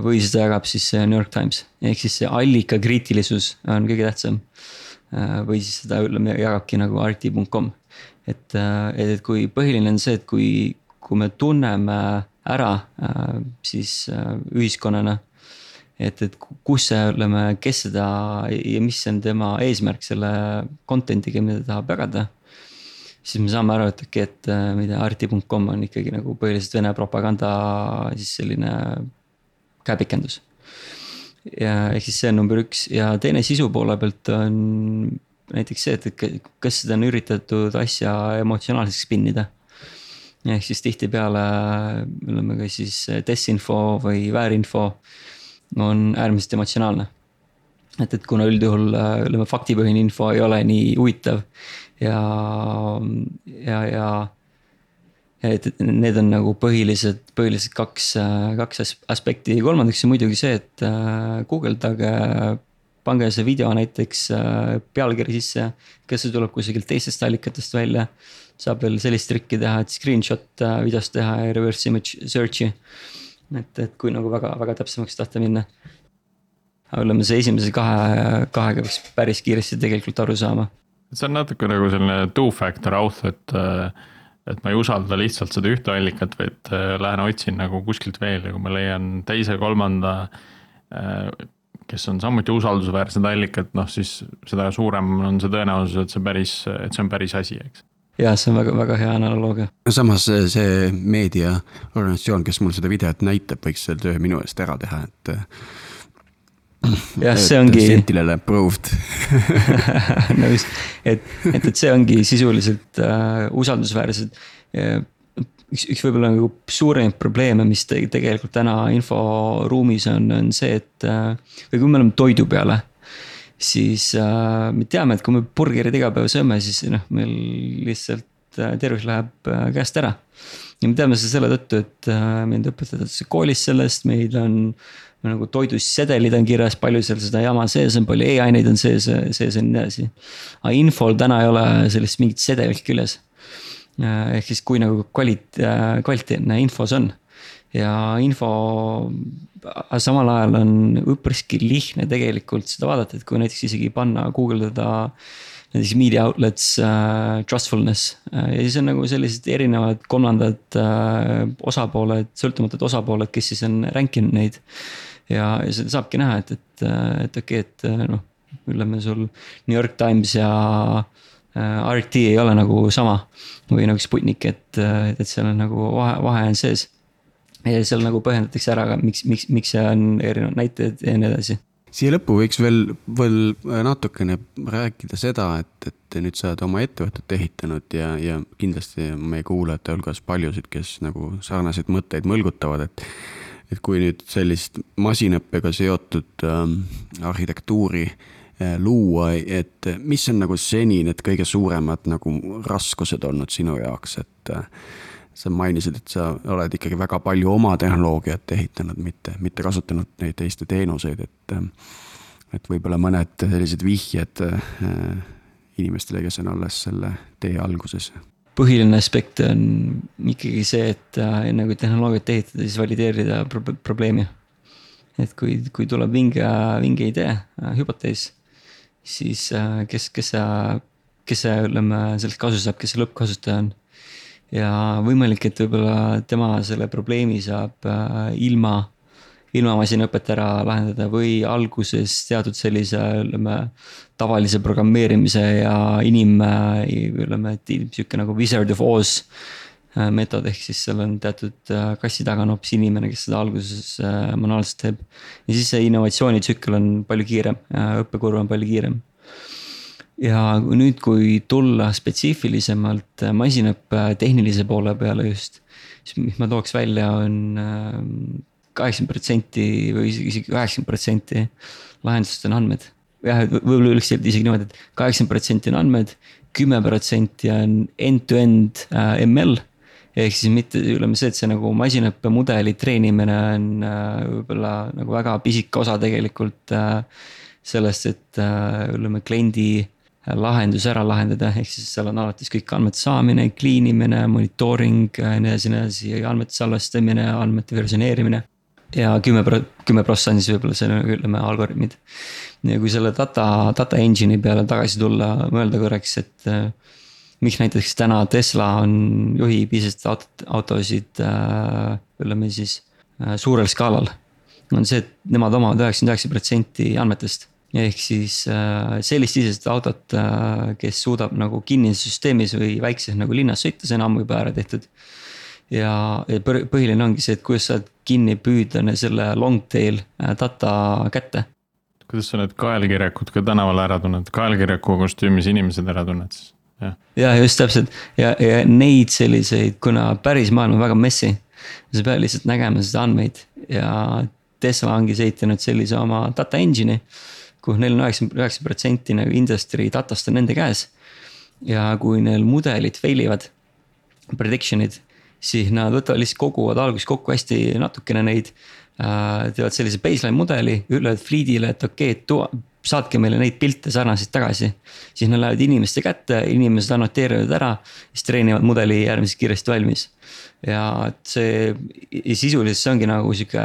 või seda jagab siis New York Times, ehk siis see allika kriitilisus on kõige tähtsam. või siis seda ütleme jagabki nagu RT.com, et, et kui põhiline on see, et kui, kui me tunneme ära siis ühiskonnana et, et kus see, ütleme, kes seda ja mis on tema eesmärk selle content'iga, mida ta tahab jagada. siis me saame aru, et okei, et äh, ma ei tea, arti.com on ikkagi nagu põhiliselt Vene propaganda siis selline käepikendus. ja ehk siis see on number üks ja teine sisu poole pealt on näiteks see, et kas seda on üritatud asja emotsionaalseks spinnida ehk siis tihtipeale ütleme ka siis desinfo või väärinfo on äärmiselt emotsionaalne. et, et kuna üldjuhul äh, ütleme, faktipõhine info ei ole nii huvitav ja, ja, ja et need on nagu põhilised, põhilised kaks, äh, kaks aspekti, kolmandaks on muidugi see, et äh, guugeldage, pange see video näiteks pealkiri sisse, kas see tuleb kusagilt teistest allikatest välja. saab veel sellist trikki teha, et screenshot videost teha ja reverse image search'i et, et kui nagu väga, väga täpsemaks tahta minna. aga ütleme, see esimese kahe, kahega peaks päris kiiresti tegelikult aru saama. see on natuke nagu selline two-factor auth, et, et ma ei usalda lihtsalt seda ühte allikat, vaid äh, lähen otsin nagu kuskilt veel ja kui ma leian teise, kolmanda äh, kes on samuti usaldusväärsed allikad, noh siis seda suurem on see tõenäosus, et see päris, et see on päris asi, eks jah, see on väga, väga hea analoogia. samas see meediaorganisatsioon, kes mul seda videot näitab, võiks selle töö minu eest ära teha, et. jah, see ongi. Sentinel approved nõus, et, et, et see ongi sisuliselt äh, usaldusväärsed. üks, üks võib-olla nagu suuremaid probleeme, mis te, tegelikult täna inforuumis on, on see, et äh, või kui me oleme toidu peale. Siis äh, me teame, et kui me burgerid iga päev sööme, siis noh, meil lihtsalt äh, tervis läheb äh, käest ära. ja me teame seda selle tõttu, et äh, meid õpetatakse koolis sellest, meil on nagu toidus sedelid on kirjas, palju seal seda jama sees on, palju e-aineid on sees, sees ja nii edasi. aga infol täna ei ole sellist mingit sedelit küljes Äh, ehk siis kui nagu kvalit-, äh, kvaliteetne info see on. Ja info, samal ajal on üpriski lihtne tegelikult seda vaadata, et kui näiteks isegi panna, guugeldada näiteks media outlets uh,, trustfulness uh, ja siis on nagu sellised erinevad kolmandad uh, osapooled, sõltumatud osapooled, kes siis on rank inud neid. ja, ja seda saabki näha, et, et, et okei okay,, et noh, ütleme sul New York Times ja Äh, RT ei ole nagu sama või nagu Sputnik, et, et seal on nagu vahe, vahe on sees. Seal nagu põhjendatakse ära ka, miks, miks, miks see on erinevad näitajad ja nii edasi siia lõppu võiks veel, veel natukene rääkida seda, et, et nüüd sa oled oma ettevõtet ehitanud ja, ja kindlasti meie kuulajate hulgas paljusid, kes nagu sarnaseid mõtteid mõlgutavad, et. et kui nüüd sellist masinõppega seotud ähm, arhitektuuri äh, luua, et mis on nagu seni need kõige suuremad nagu raskused olnud sinu jaoks, et eh, sa mainisid, et sa oled ikkagi väga palju oma tehnoloogiat ehitanud, mitte, mitte kasutanud neid teiste teenuseid, et et võib-olla mõned sellised vihjed inimestele, kes on alles selle tee alguses põhiline aspekt on ikkagi see, et enne kui tehnoloogiat ehitada, siis valideerida pro probleemi. et kui, kui tuleb vinge, vinge idee, hüpotees, siis äh, kes, kes kes see, ütleme, sellest kasu saab, kes see lõppkasutaja on. Ja võimalik, et võib-olla tema selle probleemi saab äh, ilma, ilma masinõpet ära lahendada või alguses teatud sellise, ütleme, tavalise programmeerimise ja inim, äh, ütleme, sihuke nagu Wizard of Oz meetod, ehk siis seal on teatud kassi taga on hoopis inimene, kes seda alguses manuaalselt teeb. ja siis see innovatsioonitsükkel on palju kiirem, õppekurv on palju kiirem. Ja nüüd, kui tulla spetsiifilisemalt masinõppe tehnilise poole peale just, siis mis ma tooks välja, on kaheksakümmend protsenti või isegi, kaheksakümmend protsenti lahendusest on andmed. jah, võib-olla üldse isegi niimoodi, et kaheksakümmend protsenti on andmed, kümme protsenti on end-to-end ML ehk siis mitte ütleme see, et see nagu masinõppemudeli treenimine on äh, võib-olla nagu väga pisike osa tegelikult äh, sellest, et äh, ütleme kliendi lahendus ära lahendada, ehk siis seal on alates kõik andmete saamine, clean imine, monitooring ja nii edasi, nii edasi, andmete salvestamine, andmete versioneerimine. ja kümme pro-, kümme prossa on siis võib-olla selle ütleme algoritmid. ja kui selle data, data engine'i peale tagasi tulla, mõelda korraks, et miks näiteks täna Tesla on, juhib isest autot, autosid äh, ütleme siis äh, suurel skaalal. on see, et nemad omavad üheksakümmend üheksa protsenti andmetest. Ehk siis äh, sellist isest autot, kes suudab nagu kinnises süsteemis või väikses nagu linnas sõita, see on ammu juba ära tehtud. ja, ja põhiline ongi see, et kuidas saad kinni püüda selle long tail data kätte kuidas sa need kaelkirjakud ka tänaval ära tunned, kaelkirjaku kostüümis inimesed ära tunned siis? ja just täpselt ja, ja neid selliseid, kuna päris maailm on väga messi. sa pead lihtsalt nägema seda andmeid ja Tesla ongi ehitanud sellise oma data engine'i. Kuhu neil on üheksakümmend üheksa protsenti nagu industry datast on nende käes. ja kui neil mudelid fail ivad, prediction'id, siis nad võtavad lihtsalt koguvad alguses kokku hästi natukene neid äh,. teevad sellise baseline mudeli, ütlevad fleet'ile, et okei okay,, et saatke meile neid pilte sarnaseid tagasi. siis nad lähevad inimeste kätte, inimesed annoteerivad ära, siis treenivad mudeli äärmiselt kiiresti valmis. ja et see, sisuliselt see ongi nagu sihuke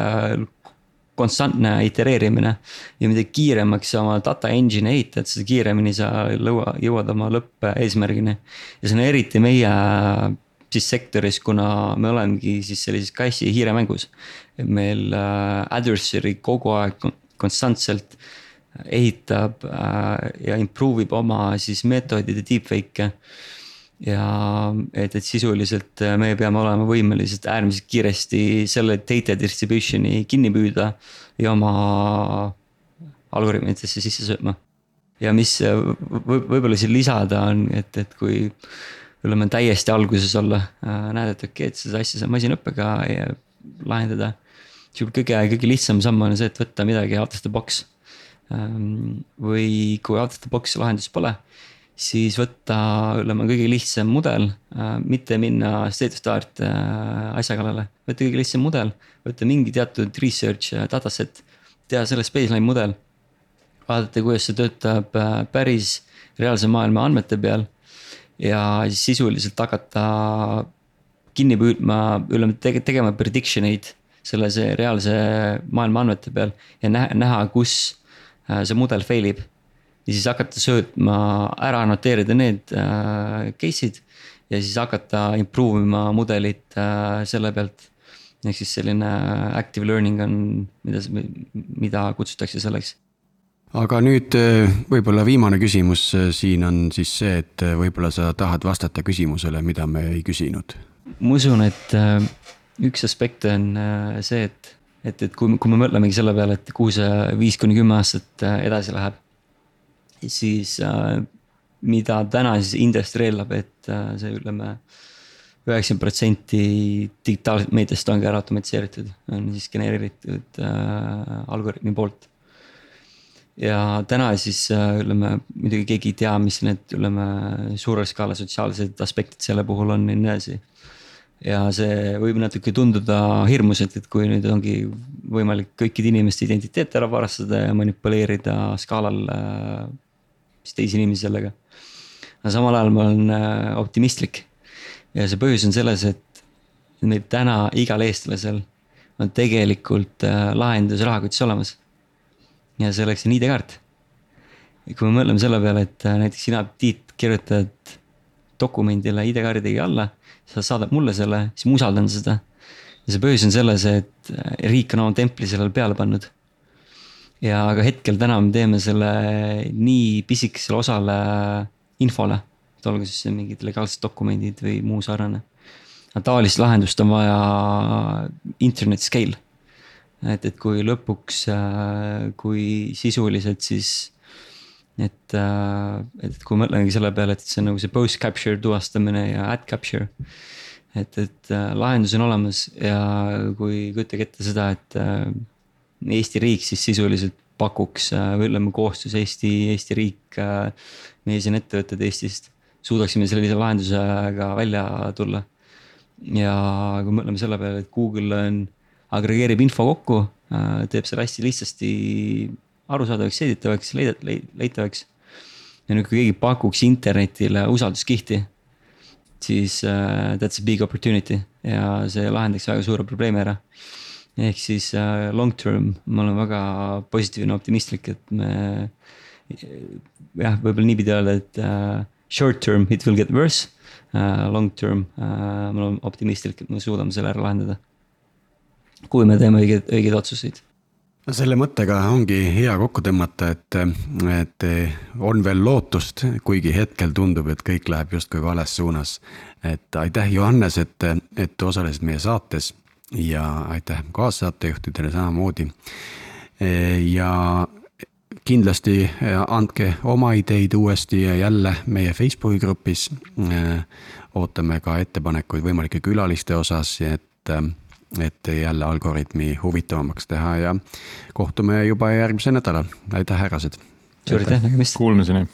konstantne itereerimine. ja mida kiiremaks sa oma data engine'i ehitad, seda kiiremini sa lõua, jõuad oma lõppeesmärgini. ja see on eriti meie siis sektoris, kuna me olemegi siis sellises kassi ja hiire mängus. meil äh, adversary kogu aeg konstantselt äh, ehitab äh, ja improve ib oma siis meetodide deepfake'e. Ja et, et sisuliselt äh, me peame olema võimelised äärmiselt kiiresti selle data distribution'i kinni püüda ja oma algoritmidesse sisse sööma. ja mis äh, võib, võib-olla siin lisada on, et, et kui ütleme täiesti alguses olla, näed, et okei okay,, et seda asja saab masinõppega lahendada. sihuke kõige, kõige lihtsam samm on see, et võtta midagi out of the box. Ähm, või kui out of the box lahendust pole, siis võtta, ütleme kõige lihtsam mudel, mitte minna state of the art asja kallale, võtta kõige lihtsam mudel, võtta mingi teatud research dataset, teha sellest baseline mudel vaadata, kuidas see töötab äh, päris reaalse maailma andmete peal. ja siis sisuliselt hakata kinni püüdma, ütleme tege-, tegema prediction eid selle reaalse maailma andmete peal ja näha, näha, kus äh, see mudel fail ib. Ja siis hakata söötma, ära annoteerida need äh, case'id ja siis hakata improve ima mudelit äh, selle pealt. ehk siis selline active learning on, mida, mida kutsutakse selleks aga nüüd eh, võib-olla viimane küsimus eh, siin on siis see, et võib-olla sa tahad vastata küsimusele, mida me ei küsinud. ma usun, et üks aspekt on see, et, et, et kui, kui me mõtlemegi selle peale, et kuhu see viis kuni kümme aastat edasi läheb. Siis mida täna siis industry eeldab, et see ütleme üheksakümmend protsenti digitaalset meediast ongi ära automatiseeritud, on siis genereeritud äh, algoritmi poolt ja täna siis äh, ütleme, muidugi keegi ei tea, mis need, ütleme, suurel skaala sotsiaalsed aspektid selle puhul on ja nii edasi. ja see võib natuke tunduda hirmus, et, et kui nüüd ongi võimalik kõikide inimeste identiteete ära varastada ja manipuleerida skaalal äh, siis teisi inimesi sellega. aga samal ajal ma olen äh, optimistlik ja see põhjus on selles, et meil täna igal eestlasel on tegelikult lahendus rahakotis olemas ja selleks on ID-kaart. kui me mõtleme selle peale, et äh, näiteks sina, Tiit, kirjutad dokumendile ID-kaardiga alla, sa saadad mulle selle, siis ma usaldan seda. ja see põhjus on selles, et äh, riik on oma templi sellele peale pannud. Ja aga hetkel täna me teeme selle nii pisikesele osale infole, et olgu siis mingid legaalsed dokumendid või muu sarnane. taolist lahendust on vaja internet scale et, et kui lõpuks, äh, kui sisuliselt siis. et, äh, et kui mõtlengi selle peale, et see on nagu see post capture tuvastamine ja ad capture. et, et äh, lahendus on olemas ja kui kujutage ette seda, et Eesti riik siis sisuliselt pakuks või ütleme koostöös Eesti, Eesti riik, meie siin ettevõtted Eestist suudaksime sellise lahendusega välja tulla. ja kui mõtleme selle peale, et Google on agregeerib info kokku, äh, teeb selle hästi lihtsasti arusaadavaks, seeditavaks, leitavaks. ja nüüd, kui keegi pakuks internetile usalduskihti, siis uh, that's a big opportunity ja see lahendaks väga suure probleemi ära. Ehk siis uh, long term, ma olen väga positiivne, optimistlik, et me jah, võib-olla niipidi öelda, et uh, short term it will get worse uh,. Long term ma olen optimistlik, et me suudame selle ära lahendada kui me teeme õigeid, õigeid otsuseid no selle mõttega ongi hea kokku tõmmata, et, et on veel lootust, kuigi hetkel tundub, et kõik läheb justkui vales suunas. et aitäh, Johannes, et, et osalesid meie saates ja aitäh kaassaatejuhtidele samamoodi. ja kindlasti andke oma ideid uuesti ja jälle meie Facebooki grupis. ootame ka ettepanekuid võimalike külaliste osas, et et jälle algoritmi huvitavamaks teha ja kohtume juba järgmisel nädalal, aitäh, härrased. suur aitäh, nägemist. Kuulmiseni.